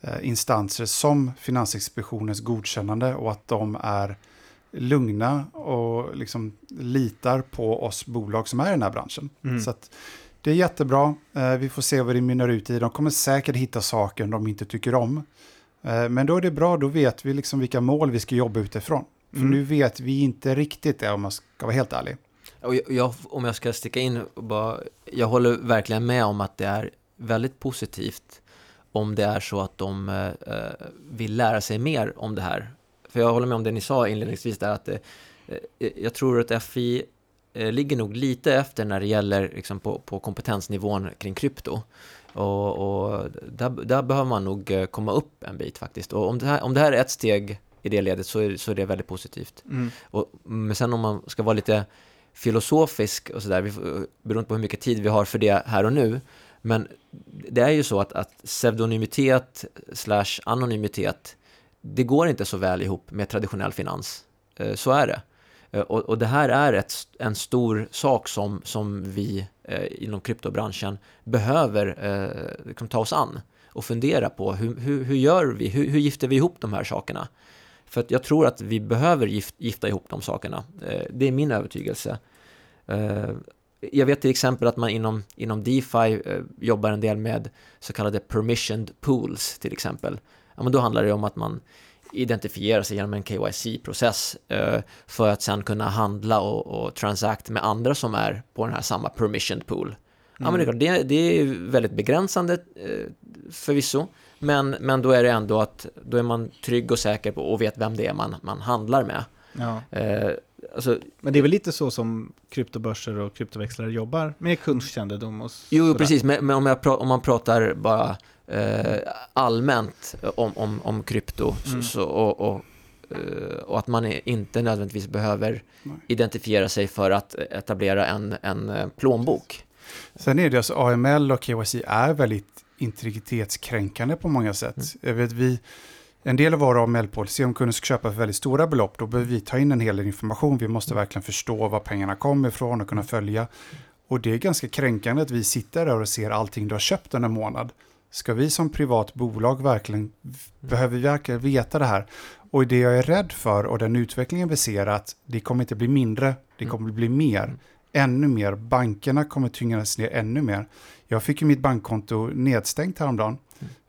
[SPEAKER 2] eh, instanser som Finansinspektionens godkännande och att de är lugna och liksom litar på oss bolag som är i den här branschen.
[SPEAKER 1] Mm.
[SPEAKER 2] Så att det är jättebra. Eh, Vi får se vad det mynnar ut i. De kommer säkert hitta saker de inte tycker om. Eh, Men då är det bra, då vet vi liksom vilka mål vi ska jobba utifrån. För
[SPEAKER 1] Mm.
[SPEAKER 2] nu vet vi inte riktigt det om man ska vara helt ärlig.
[SPEAKER 3] Och jag, om jag ska sticka in och bara, jag håller verkligen med om att det är väldigt positivt om det är så att de eh, eh, vill lära sig mer om det här. För jag håller med om det ni sa inledningsvis där att det, eh, jag tror att FI eh, ligger nog lite efter när det gäller liksom, på, på kompetensnivån kring krypto. Och, och där, där, behöver man nog eh, komma upp en bit faktiskt. Och om det här, om det här är ett steg i det ledet så är, så är det väldigt positivt. Mm. Och, men sen om man ska vara lite filosofisk och sådär, beroende på hur mycket tid vi har för det här och nu, men det är ju så att, att pseudonymitet slash anonymitet, det går inte så väl ihop med traditionell finans. Eh, så är det. Eh, och, och det här är ett, en stor sak som, som vi eh, inom kryptobranschen behöver eh, liksom ta oss an och fundera på hur, hur, hur gör vi, hur, hur, gifter vi ihop de här sakerna? För att jag tror att vi behöver gift, gifta ihop de sakerna. Eh, det är min övertygelse. Eh, jag vet till exempel att man inom, inom DeFi eh, jobbar en del med så kallade permissioned pools till exempel. Ja, men då handlar det om att man identifierar sig genom en KYC-process eh, för att sen kunna handla och, och transact med andra som är på den här samma permissioned pool. Mm. Ja, men det, mm. det, är väldigt begränsande eh, förvisso, men, men då är det ändå att då är man trygg och säker på och vet vem det är man, man handlar med.
[SPEAKER 1] Ja. Alltså, men det är väl lite så som kryptobörser och kryptoväxlare jobbar med kundkännedom? Och
[SPEAKER 3] jo, precis, men, men om, jag, om man pratar bara eh, allmänt om, om, om krypto mm. så, och, och, eh, och, att man inte nödvändigtvis behöver Nej. identifiera sig för att etablera en, en eh, plånbok.
[SPEAKER 2] Sen är det alltså AML och KYC är väldigt integritetskränkande på många sätt. Mm. Jag vet, vi, en del av våra AML-policy, om kunden ska köpa för väldigt stora belopp, då behöver vi ta in en hel del information. Vi måste verkligen förstå var pengarna kommer ifrån och kunna följa. Och det är ganska kränkande att vi sitter där och ser allting du har köpt under en månad. Ska vi som privat bolag verkligen, mm. behöver vi verkligen veta det här? Och det jag är rädd för och den utvecklingen vi ser att det kommer inte bli mindre, det mm. kommer bli mer. Mm. Ännu mer, bankerna kommer tyngas ner ännu mer. Jag fick ju mitt bankkonto nedstängt häromdagen mm.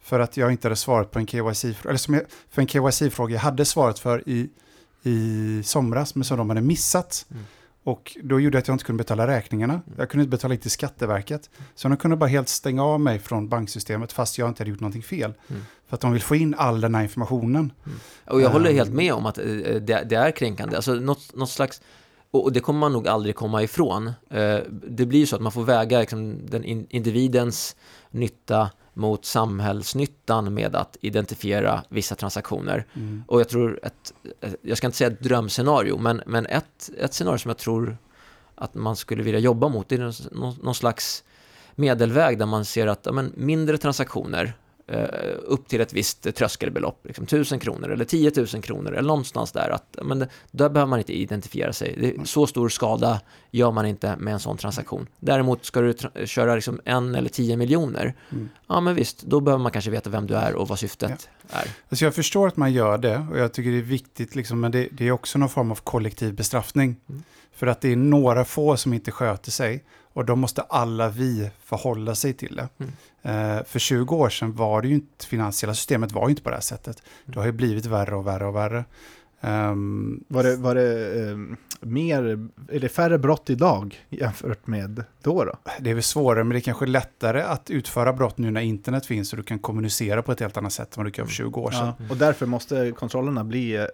[SPEAKER 2] För att jag inte hade svarat på en KYC-fråga, eller som jag, för en KYC-fråga jag hade svarat för i, i somras, men som de hade missat. Mm. Och då gjorde det att jag inte kunde betala räkningarna. Mm. Jag kunde inte betala in till Skatteverket. Så de kunde bara helt stänga av mig från banksystemet fast jag inte hade gjort någonting fel. Mm. För att de vill få in all den här informationen.
[SPEAKER 3] Mm. Och jag håller helt med om att eh, det, det är kränkande. Alltså något, något slags och det kommer man nog aldrig komma ifrån. Eh, det blir ju så att man får väga liksom den individens nytta mot samhällsnyttan med att identifiera vissa transaktioner. Mm. Och jag tror att, jag ska inte säga ett drömscenario, men, men ett, ett scenario som jag tror att man skulle vilja jobba mot, det är någon, någon slags medelväg där man ser att ja, men mindre transaktioner upp till ett visst tröskelbelopp, liksom 1000 kronor eller 10 000 kronor eller någonstans där. Att, men där behöver man inte identifiera sig. Det, så stor skada gör man inte med en sån transaktion. Däremot ska du köra liksom en eller tio miljoner, mm. ja men visst, då behöver man kanske veta vem du är och vad syftet ja. är.
[SPEAKER 2] Alltså jag förstår att man gör det och jag tycker det är viktigt, liksom, men det, det är också någon form av kollektiv bestraffning. Mm. För att det är några få som inte sköter sig och då måste alla vi förhålla sig till det. Mm. Uh, för 20 år sedan var det ju inte, finansiella systemet var ju inte på det här sättet. Mm. Det har ju blivit värre och värre och värre.
[SPEAKER 1] Um, var det, var det um, mer, eller färre brott idag jämfört med då, då?
[SPEAKER 2] Det är väl svårare, men det är kanske lättare att utföra brott nu när internet finns och du kan kommunicera på ett helt annat sätt än vad du kan för 20 år sedan.
[SPEAKER 1] Ja, och därför måste kontrollerna bli uh,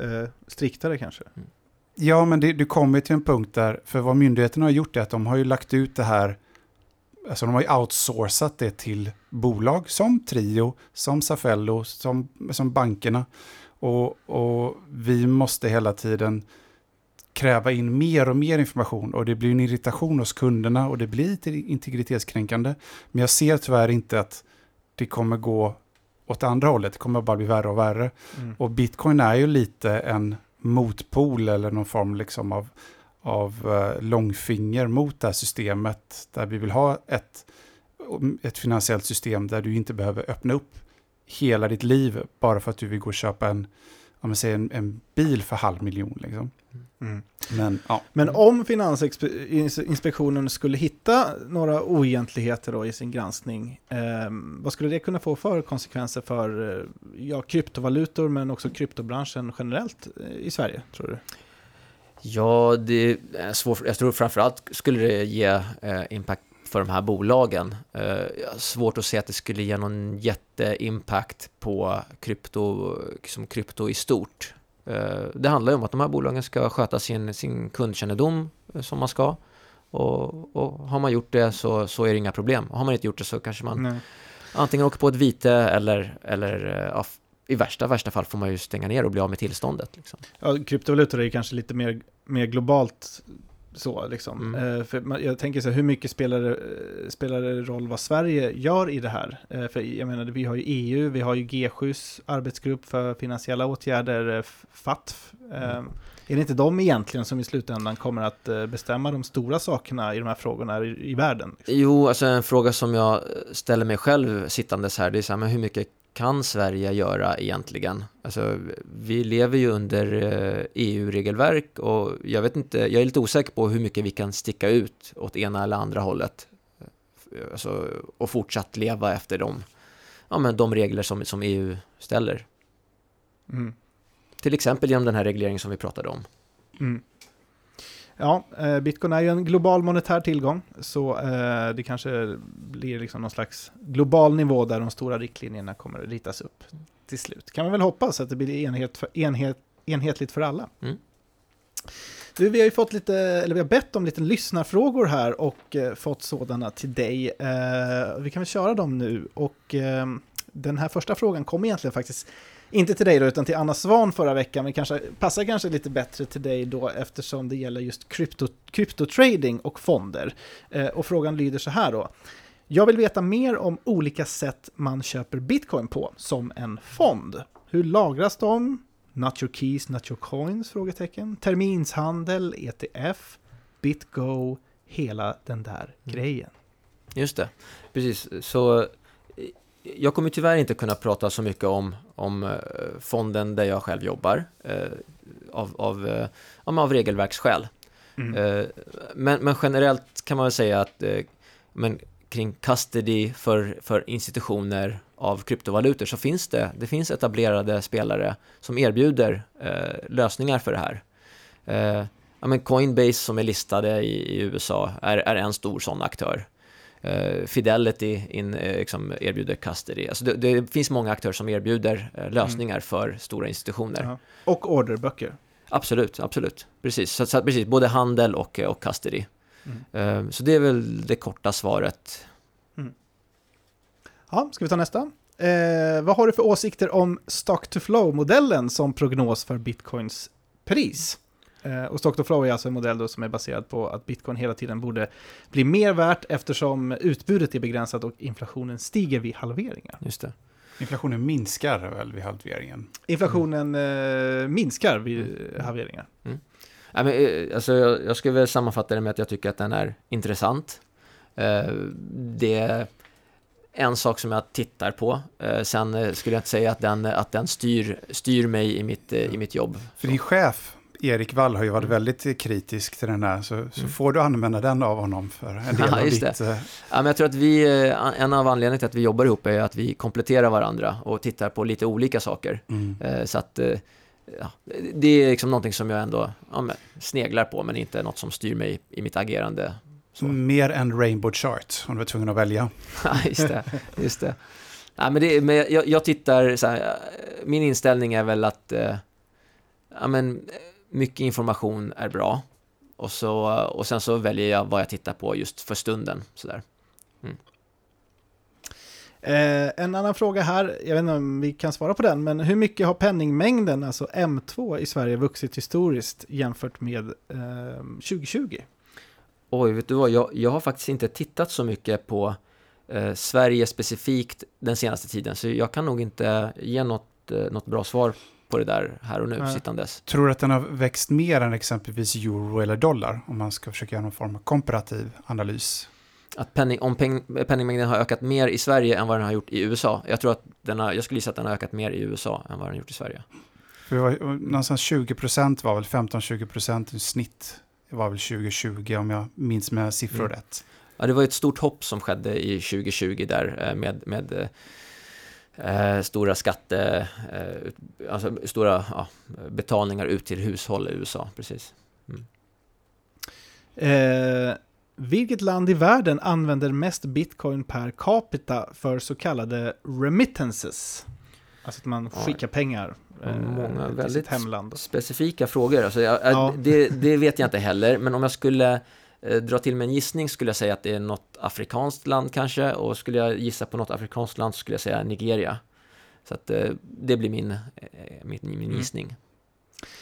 [SPEAKER 1] striktare kanske? Mm.
[SPEAKER 2] Ja, men det, du kommer till en punkt där, för vad myndigheterna har gjort är att de har ju lagt ut det här, alltså de har ju outsourcat det till bolag som Trio, som Safello, som, som bankerna. Och, och vi måste hela tiden kräva in mer och mer information och det blir en irritation hos kunderna och det blir lite integritetskränkande. Men jag ser tyvärr inte att det kommer gå åt andra hållet, det kommer bara bli värre och värre. Mm. Och bitcoin är ju lite en motpol eller någon form liksom av, av eh, långfinger mot det här systemet. Där vi vill ha ett, ett finansiellt system där du inte behöver öppna upp hela ditt liv bara för att du vill gå och köpa en, om man säger en, en bil för halv miljon. Liksom.
[SPEAKER 1] Mm. Men, ja. Men om Finansinspektionen skulle hitta några oegentligheter då i sin granskning, eh, vad skulle det kunna få för konsekvenser för eh, ja, kryptovalutor men också kryptobranschen generellt eh, i Sverige, tror du?
[SPEAKER 3] Ja, det är svårt. Jag tror framförallt skulle det ge eh, impact för de här bolagen. Eh, svårt att se att det skulle ge någon jätteimpact på krypto, som krypto i stort. Eh, det handlar ju om att de här bolagen ska sköta sin, sin kundkännedom eh, som man ska. Och, och har man gjort det så, så är det inga problem. Har man inte gjort det så kanske man
[SPEAKER 1] Nej.
[SPEAKER 3] antingen åker på ett vite eller, eller ja, i värsta, värsta fall får man ju stänga ner och bli av med tillståndet. Liksom.
[SPEAKER 1] Ja, kryptovalutor är ju kanske lite mer, mer globalt så liksom.
[SPEAKER 3] Mm.
[SPEAKER 1] Eh, för man, jag tänker så här, hur mycket spelar det, eh, spelar det roll vad Sverige gör i det här? Eh, för jag menar, vi har ju EU, vi har ju G7s arbetsgrupp för finansiella åtgärder, FATF.
[SPEAKER 3] Mm.
[SPEAKER 1] Är det inte de egentligen som i slutändan kommer att bestämma de stora sakerna i de här frågorna i, i världen?
[SPEAKER 3] Jo, alltså en fråga som jag ställer mig själv sittandes här, det är så här, men hur mycket kan Sverige göra egentligen? Alltså, vi lever ju under eh, EU-regelverk och jag vet inte, jag är lite osäker på hur mycket vi kan sticka ut åt ena eller andra hållet. Alltså, och fortsatt leva efter de, ja, men de regler som, som EU ställer.
[SPEAKER 1] Mm.
[SPEAKER 3] Till exempel genom den här regleringen som vi pratade om.
[SPEAKER 1] Mm. Ja, eh, bitcoin är ju en global monetär tillgång, så eh, det kanske blir liksom någon slags global nivå där de stora riktlinjerna kommer att ritas upp till slut. Kan man väl hoppas att det blir enhet för, enhet, enhetligt för alla.
[SPEAKER 3] Mm.
[SPEAKER 1] Du, vi har ju fått lite, eller vi har bett om lite lyssnarfrågor här och eh, fått sådana till dig. Vi kan väl köra dem nu och den här första frågan kom egentligen faktiskt inte till dig då, utan till Anna Svan förra veckan, men kanske, passar kanske lite bättre till dig då eftersom det gäller just krypto, kryptotrading och fonder. Eh, och frågan lyder så här då. Jag vill veta mer om olika sätt man köper bitcoin på som en fond. Hur lagras de? Not your keys, not your coins? Frågetecken. Terminshandel, ETF, BitGo, hela den där grejen.
[SPEAKER 3] Just det, precis. Så eh, jag kommer tyvärr inte kunna prata så mycket om, om eh, fonden där jag själv jobbar eh, av, av, eh, av regelverksskäl.
[SPEAKER 1] Mm.
[SPEAKER 3] Men, men generellt kan man väl säga att men kring custody för, för institutioner av kryptovalutor så finns det, det finns etablerade spelare som erbjuder lösningar för det här. Ja, men Coinbase som är listade i, i USA är, är en stor sån aktör. Eh, Fidelity in, eh, liksom erbjuder custody. Alltså det, det finns många aktörer som erbjuder eh, lösningar för stora institutioner.
[SPEAKER 1] Ja. Och orderböcker.
[SPEAKER 3] Absolut, absolut. Precis, så, så, precis både handel och, och custody.
[SPEAKER 1] Mm.
[SPEAKER 3] Så det är väl det korta svaret.
[SPEAKER 1] Ja, ska vi ta nästa? Eh, vad har du för åsikter om stock to flow-modellen som prognos för bitcoins pris? Eh, och stock to flow är alltså en modell då som är baserad på att bitcoin hela tiden borde bli mer värt eftersom utbudet är begränsat och inflationen stiger vid halveringar.
[SPEAKER 3] Just det.
[SPEAKER 2] Inflationen minskar väl vid halveringen?
[SPEAKER 1] Inflationen eh, minskar vid halveringar.
[SPEAKER 3] Nej, men, eh, alltså, jag, jag skulle väl sammanfatta det med att jag tycker att den är intressant. Eh, Det är en sak som jag tittar på. Eh, Sen eh, skulle jag inte säga att den, att den styr, styr mig i mitt, eh, i mitt jobb.
[SPEAKER 2] För din chef, Erik Wall, har ju varit väldigt kritisk till den här, så, så får du använda den av honom för en del
[SPEAKER 3] Ja,
[SPEAKER 2] av ditt... eh,
[SPEAKER 3] Ja, men jag tror att vi, eh, en av anledningarna till att vi jobbar ihop är att vi kompletterar varandra och tittar på lite olika saker.
[SPEAKER 2] Mm.
[SPEAKER 3] Eh, Så att ja, det är liksom någonting som jag ändå ja, sneglar på, men inte något som styr mig i mitt agerande. Så.
[SPEAKER 2] Mer än Rainbow Chart, om du var tvungen att välja.
[SPEAKER 3] Ja, just det. Just det. Nej, men det, men jag, jag tittar här, min inställning är väl att ja, men, mycket information är bra. Och, så, och sen så väljer jag vad jag tittar på just för stunden. Så där.
[SPEAKER 1] Eh, en annan fråga här, jag vet inte om vi kan svara på den, men hur mycket har penningmängden, alltså M2 i Sverige, vuxit historiskt jämfört med eh, 2020?
[SPEAKER 3] Oj, vet du vad? Jag, jag har faktiskt inte tittat så mycket på eh, Sverige specifikt den senaste tiden, så jag kan nog inte ge något, eh, något bra svar på det där här och nu,
[SPEAKER 1] Nej.
[SPEAKER 3] sittandes.
[SPEAKER 2] Tror du att den har växt mer än exempelvis euro eller dollar? Om man ska försöka göra någon form av komparativ analys.
[SPEAKER 3] Att penning, om peng, penningmängden har ökat mer i Sverige än vad den har gjort i USA. Jag tror att den har, jag skulle gissa att den har ökat mer i USA än vad den har gjort i Sverige.
[SPEAKER 2] För var, någonstans 20 procent var väl 15-20 procent i snitt. Det var väl 2020 om jag minns mina siffror
[SPEAKER 3] Mm.
[SPEAKER 2] rätt.
[SPEAKER 3] Ja, det var ett stort hopp som skedde i 2020 där eh, med, med eh, stora skatte, eh, alltså stora ja, betalningar ut till hushåll i USA, precis.
[SPEAKER 1] Eh, vilket land i världen använder mest bitcoin per capita för så kallade remittances? Alltså att man
[SPEAKER 3] Ja.
[SPEAKER 1] skickar pengar eh,
[SPEAKER 3] Många väldigt
[SPEAKER 1] hemland.
[SPEAKER 3] Specifika frågor, alltså jag,
[SPEAKER 1] Ja.
[SPEAKER 3] det, det vet jag inte heller, men om jag skulle eh, dra till med en gissning skulle jag säga att det är något afrikanskt land kanske och skulle jag gissa på något afrikanskt land skulle jag säga Nigeria. Så att eh, det blir min, eh, min, min
[SPEAKER 1] Mm.
[SPEAKER 3] gissning.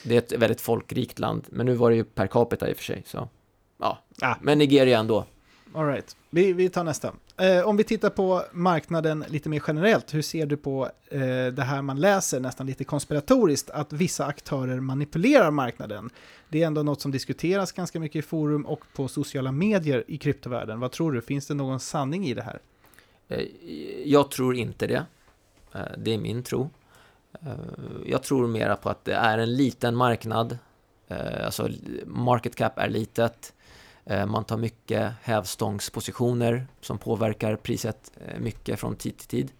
[SPEAKER 3] Det är ett väldigt folkrikt land, men nu var det ju per capita i och för sig. Så. Ja,
[SPEAKER 1] Ah.
[SPEAKER 3] men Nigeria ändå.
[SPEAKER 1] All right. vi, vi tar nästa. Eh, om vi tittar på marknaden lite mer generellt, hur ser du på eh, det här man läser nästan lite konspiratoriskt, att vissa aktörer manipulerar marknaden? Det är ändå något som diskuteras ganska mycket i forum och på sociala medier i kryptovärlden. Vad tror du, finns det någon sanning i det här?
[SPEAKER 3] Eh, jag tror inte det. Eh, det är min tro. Eh, jag tror mera på att det är en liten marknad. Alltså market cap är litet. Eh, Man tar mycket hävstångspositioner som påverkar priset eh, mycket från tid till tid.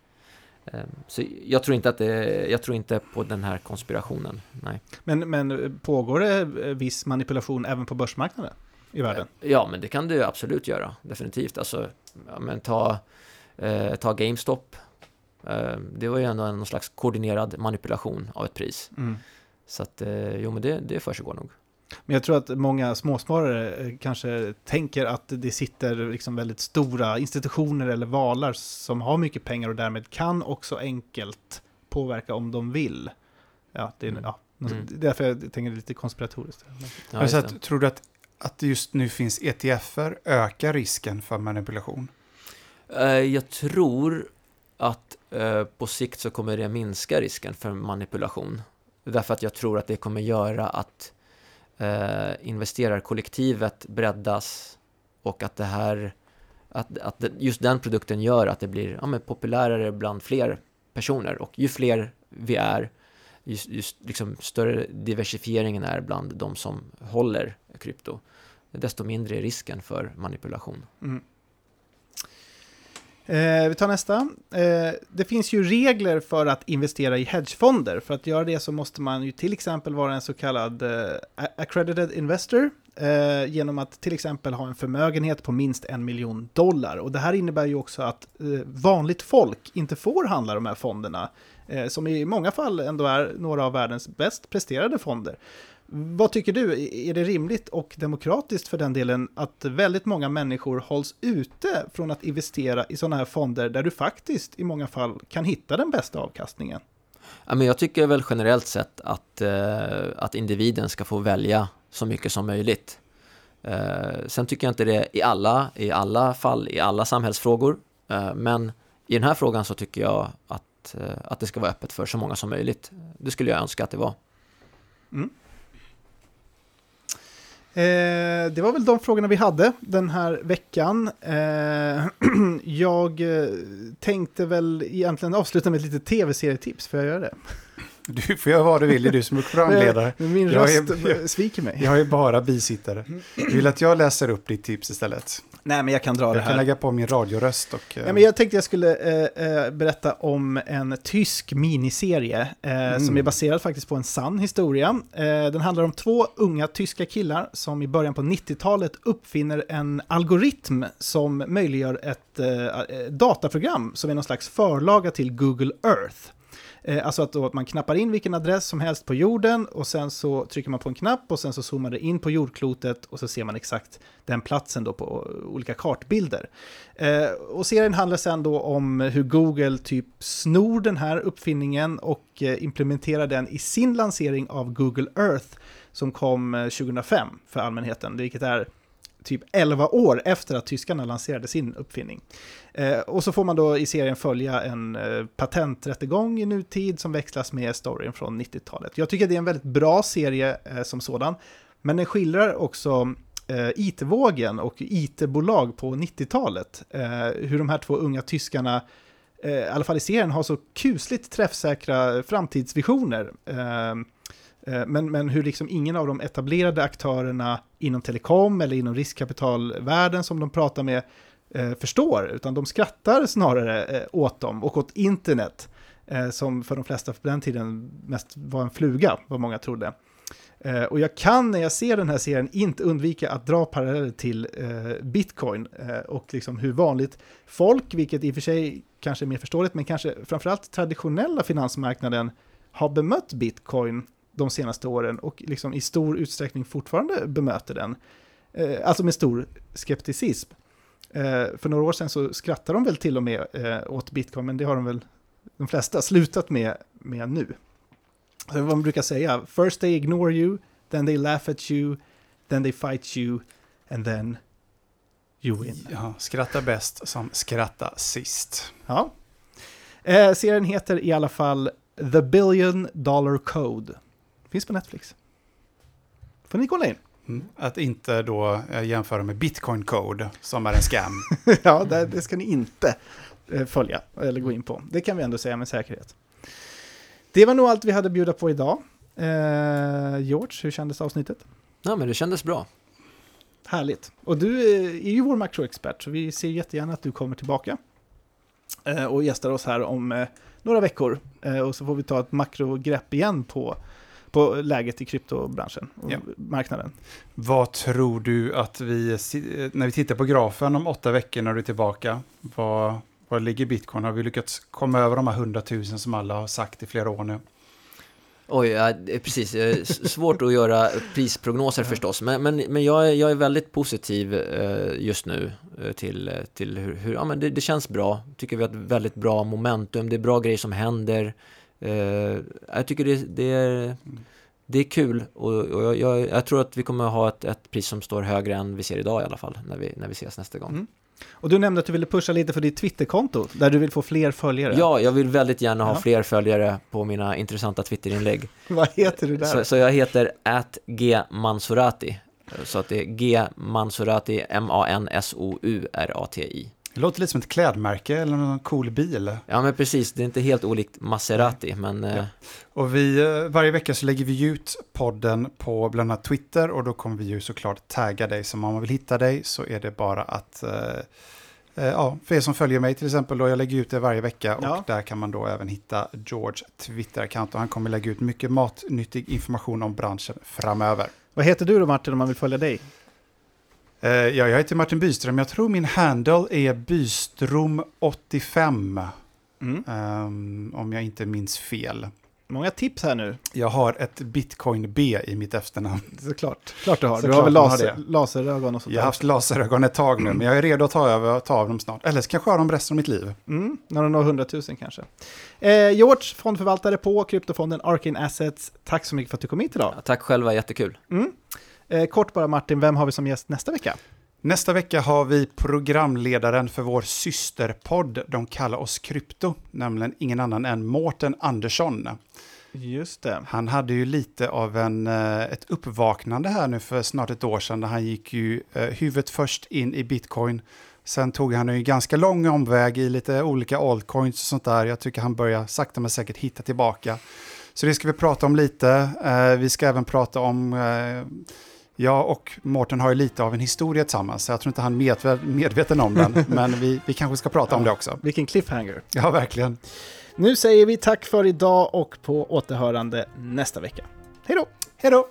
[SPEAKER 3] Eh, Så jag tror inte att det, jag tror inte på den här konspirationen. Nej.
[SPEAKER 1] Men, men pågår det viss manipulation även på börsmarknaden i världen?
[SPEAKER 3] Ja, men det kan du absolut göra. Definitivt. Alltså, ja, men ta, eh, ta GameStop. Eh, det var ju ändå någon slags koordinerad manipulation av ett pris.
[SPEAKER 1] Mm.
[SPEAKER 3] Så att, eh, jo men det, det försiggår nog.
[SPEAKER 1] Men jag tror att många småsparare eh, kanske tänker att det sitter liksom väldigt stora institutioner eller valar som har mycket pengar och därmed kan också enkelt påverka om de vill. Ja, det är,
[SPEAKER 3] Mm.
[SPEAKER 1] ja,
[SPEAKER 3] Mm.
[SPEAKER 1] det är därför jag tänker lite konspiratoriskt.
[SPEAKER 3] Ja, just
[SPEAKER 2] att, tror du att, att det just nu finns ETFer ökar risken för manipulation?
[SPEAKER 3] Eh, jag tror att eh, på sikt så kommer det minska risken för manipulation. Därför att jag tror att det kommer göra att eh, investerarkollektivet breddas och att det här att, att just den produkten gör att det blir ja, men populärare bland fler personer och ju fler vi är ju just liksom större diversifieringen är bland de som håller krypto desto mindre är risken för manipulation.
[SPEAKER 1] Mm. Eh, vi tar nästa. Eh, det finns ju regler för att investera i hedgefonder. För att göra det så måste man ju till exempel vara en så kallad eh, accredited investor. Eh, genom att till exempel ha en förmögenhet på minst en miljon dollar. Och det här innebär ju också att eh, vanligt folk inte får handla de här fonderna. Eh, som i många fall ändå är några av världens bäst presterade fonder. Vad tycker du? Är det rimligt och demokratiskt för den delen att väldigt många människor hålls ute från att investera i sådana här fonder där du faktiskt i många fall kan hitta den bästa avkastningen?
[SPEAKER 3] Ja, men jag tycker väl generellt sett att, eh, att individen ska få välja så mycket som möjligt. Eh, sen tycker jag inte det i alla, i alla fall, i alla samhällsfrågor. Eh, men i den här frågan så tycker jag att, att det ska vara öppet för så många som möjligt. Det skulle jag önska att det var.
[SPEAKER 1] Eh, det var väl de frågorna vi hade den här veckan. Eh, jag eh, tänkte väl egentligen avsluta med ett litet tv-serietips, får jag göra det?
[SPEAKER 2] Du får göra vad du vill, det är du som är programledare.
[SPEAKER 1] Min
[SPEAKER 2] Jag är-
[SPEAKER 1] röst eh, sviker mig.
[SPEAKER 2] Jag är bara bisittare. Du vill att jag läser upp ditt tips istället?
[SPEAKER 1] Nej, men jag kan dra det
[SPEAKER 2] Jag kan
[SPEAKER 1] här.
[SPEAKER 2] lägga på min radioröst och... eh,
[SPEAKER 1] Ja, men jag tänkte jag skulle eh, eh, berätta om en tysk miniserie eh, som är baserad faktiskt på en sann historia. Eh, den handlar om två unga tyska killar som i början på 90-talet uppfinner en algoritm som möjliggör ett eh, dataprogram som är någon slags förlaga till Google Earth. Eh, Alltså att, då att man knappar in vilken adress som helst på jorden och sen så trycker man på en knapp och sen så zoomar det in på jordklotet och så ser man exakt den platsen då på eh, olika kartbilder. Eh, och serien handlar sen då om hur Google typ snor den här uppfinningen och eh, implementerar den i sin lansering av Google Earth som kom eh, 2005 för allmänheten, vilket är typ 11 år efter att tyskarna lanserade sin uppfinning. Eh, och så får man då i serien följa en eh, patenträttegång i nutid som växlas med storyn från 90-talet. Jag tycker det är en väldigt bra serie eh, som sådan, men den skildrar också eh, IT-vågen och IT-bolag på 90-talet. Eh, hur de här två unga tyskarna, eh, i alla fall i serien, har så kusligt träffsäkra framtidsvisioner. Eh, Eh, men, men hur liksom ingen av de etablerade aktörerna inom telekom eller inom riskkapitalvärlden som de pratar med eh, förstår, utan de skrattar snarare eh, åt dem och åt internet, eh, som för de flesta på den tiden mest var en fluga, vad många trodde. Eh, och jag kan när jag ser den här serien inte undvika att dra paralleller till eh, bitcoin eh, och liksom hur vanligt folk, vilket i och för sig kanske är mer förståeligt, men kanske framförallt traditionella finansmarknaden har bemött bitcoin de senaste åren och liksom i stor utsträckning fortfarande bemöter den. eh, alltså med stor skepticism. Eh, för några år sedan så skrattade de väl till och med eh, åt bitcoin, men det har de väl de flesta slutat med, med nu. Så vad man brukar säga, first they ignore you, then they laugh at you, then they fight you, and then you win.
[SPEAKER 2] Ja, skratta bäst som skratta sist.
[SPEAKER 1] Ja. Eh, serien heter i alla fall The Billion Dollar Code. Finns på Netflix. Får ni kolla in.
[SPEAKER 2] Mm. Att inte då eh, jämföra med Bitcoin Code som är en scam.
[SPEAKER 1] ja, det, det, ska ni inte eh, följa eller gå in på. Det kan vi ändå säga med säkerhet. Det var nog allt vi hade att bjuda på idag. Eh, George, hur kändes avsnittet?
[SPEAKER 3] Ja, men det kändes bra.
[SPEAKER 1] Härligt. Och du är ju vår makroexpert, så vi ser jättegärna att du kommer tillbaka eh, och gästar oss här om eh, några veckor. Eh, och så får vi ta ett makrogrepp igen på, på läget i kryptobranschen och
[SPEAKER 2] Ja.
[SPEAKER 1] marknaden.
[SPEAKER 2] Vad tror du att vi, när vi tittar på grafen om åtta veckor när du är tillbaka, vad, vad ligger bitcoin? Har vi lyckats komma över de här hundratusen som alla har sagt i flera år nu?
[SPEAKER 3] Oj, ja, precis. Det är s- svårt att göra prisprognoser förstås, men, men, men jag, är, jag är väldigt positiv eh, just nu eh, till, till hur, hur ja, men det, det känns bra. Tycker vi har ett väldigt bra momentum, det är bra grejer som händer. Eh, jag tycker det, det, är, det är kul och, och jag, jag, tror att vi kommer ha ett, ett pris som står högre än vi ser idag i alla fall, när vi, när vi ses nästa gång.
[SPEAKER 1] Mm. Och du nämnde att du ville pusha lite för ditt Twitterkonto, där du vill få fler följare.
[SPEAKER 3] Ja, jag vill väldigt gärna ha
[SPEAKER 1] Ja.
[SPEAKER 3] fler följare på mina intressanta Twitterinlägg.
[SPEAKER 1] Vad heter du där?
[SPEAKER 3] Så, så jag heter @gmansurati. Så att det är G Mansurati, M-A-N-S-O-U-R-A-T-I.
[SPEAKER 2] Det låter lite som ett klädmärke eller någon cool bil.
[SPEAKER 3] Ja men precis, det är inte helt olikt Maserati, men eh,
[SPEAKER 2] Ja. Och vi, eh, varje vecka så lägger vi ut podden på bland annat Twitter och då kommer vi ju såklart tagga dig. Så om man vill hitta dig så är det bara att, eh, eh, ja, för er som följer mig till exempel då, jag lägger ut det varje vecka och
[SPEAKER 1] Ja.
[SPEAKER 2] där kan man då även hitta George Twitter-account och han kommer lägga ut mycket matnyttig information om branschen framöver.
[SPEAKER 1] Vad heter du då Martin om man vill följa dig?
[SPEAKER 2] Eh, ja, jag heter Martin Byström, jag tror min handle är Bystrom85
[SPEAKER 1] Mm.
[SPEAKER 2] ehm, om jag inte minns fel.
[SPEAKER 1] Många tips här nu,
[SPEAKER 2] Jag har ett bitcoin-B i mitt efternamn.
[SPEAKER 1] såklart. Klart du har. Du
[SPEAKER 2] Såklart
[SPEAKER 1] har väl
[SPEAKER 2] har
[SPEAKER 1] laser, laserögon och sånt
[SPEAKER 2] Jag har haft laserögon ett tag nu, men jag är redo att ta, över, ta av dem snart. Eller så kanske jag har dem resten av mitt liv.
[SPEAKER 1] Mm, när de når 100 000 kanske. Eh, George, fondförvaltare på kryptofonden Arcane Assets. Tack så mycket för att du kom hit idag.
[SPEAKER 3] tack själva, jättekul.
[SPEAKER 1] Mm. Eh, kort bara Martin, vem har vi som gäst nästa vecka?
[SPEAKER 2] Nästa vecka har vi programledaren för vår systerpodd, De kallar oss krypto, nämligen ingen annan än Mårten Andersson.
[SPEAKER 1] Just det.
[SPEAKER 2] Han hade ju lite av en, eh, ett uppvaknande här nu för snart ett år sedan, där han gick ju eh, huvudet först in i bitcoin, sen tog han en ganska lång omväg i lite olika altcoins och sånt där. Jag tycker han börjar sakta men säkert hitta tillbaka. Så det ska vi prata om lite. Eh, vi ska även prata om jag och Mårten har ju lite av en historia tillsammans, så jag tror inte han är medve- medveten om den, men vi, vi kanske ska prata om det också.
[SPEAKER 1] Vilken cliffhanger.
[SPEAKER 2] Ja, verkligen.
[SPEAKER 1] Nu säger vi tack för idag och på återhörande nästa vecka. Hej då!
[SPEAKER 2] Hej då!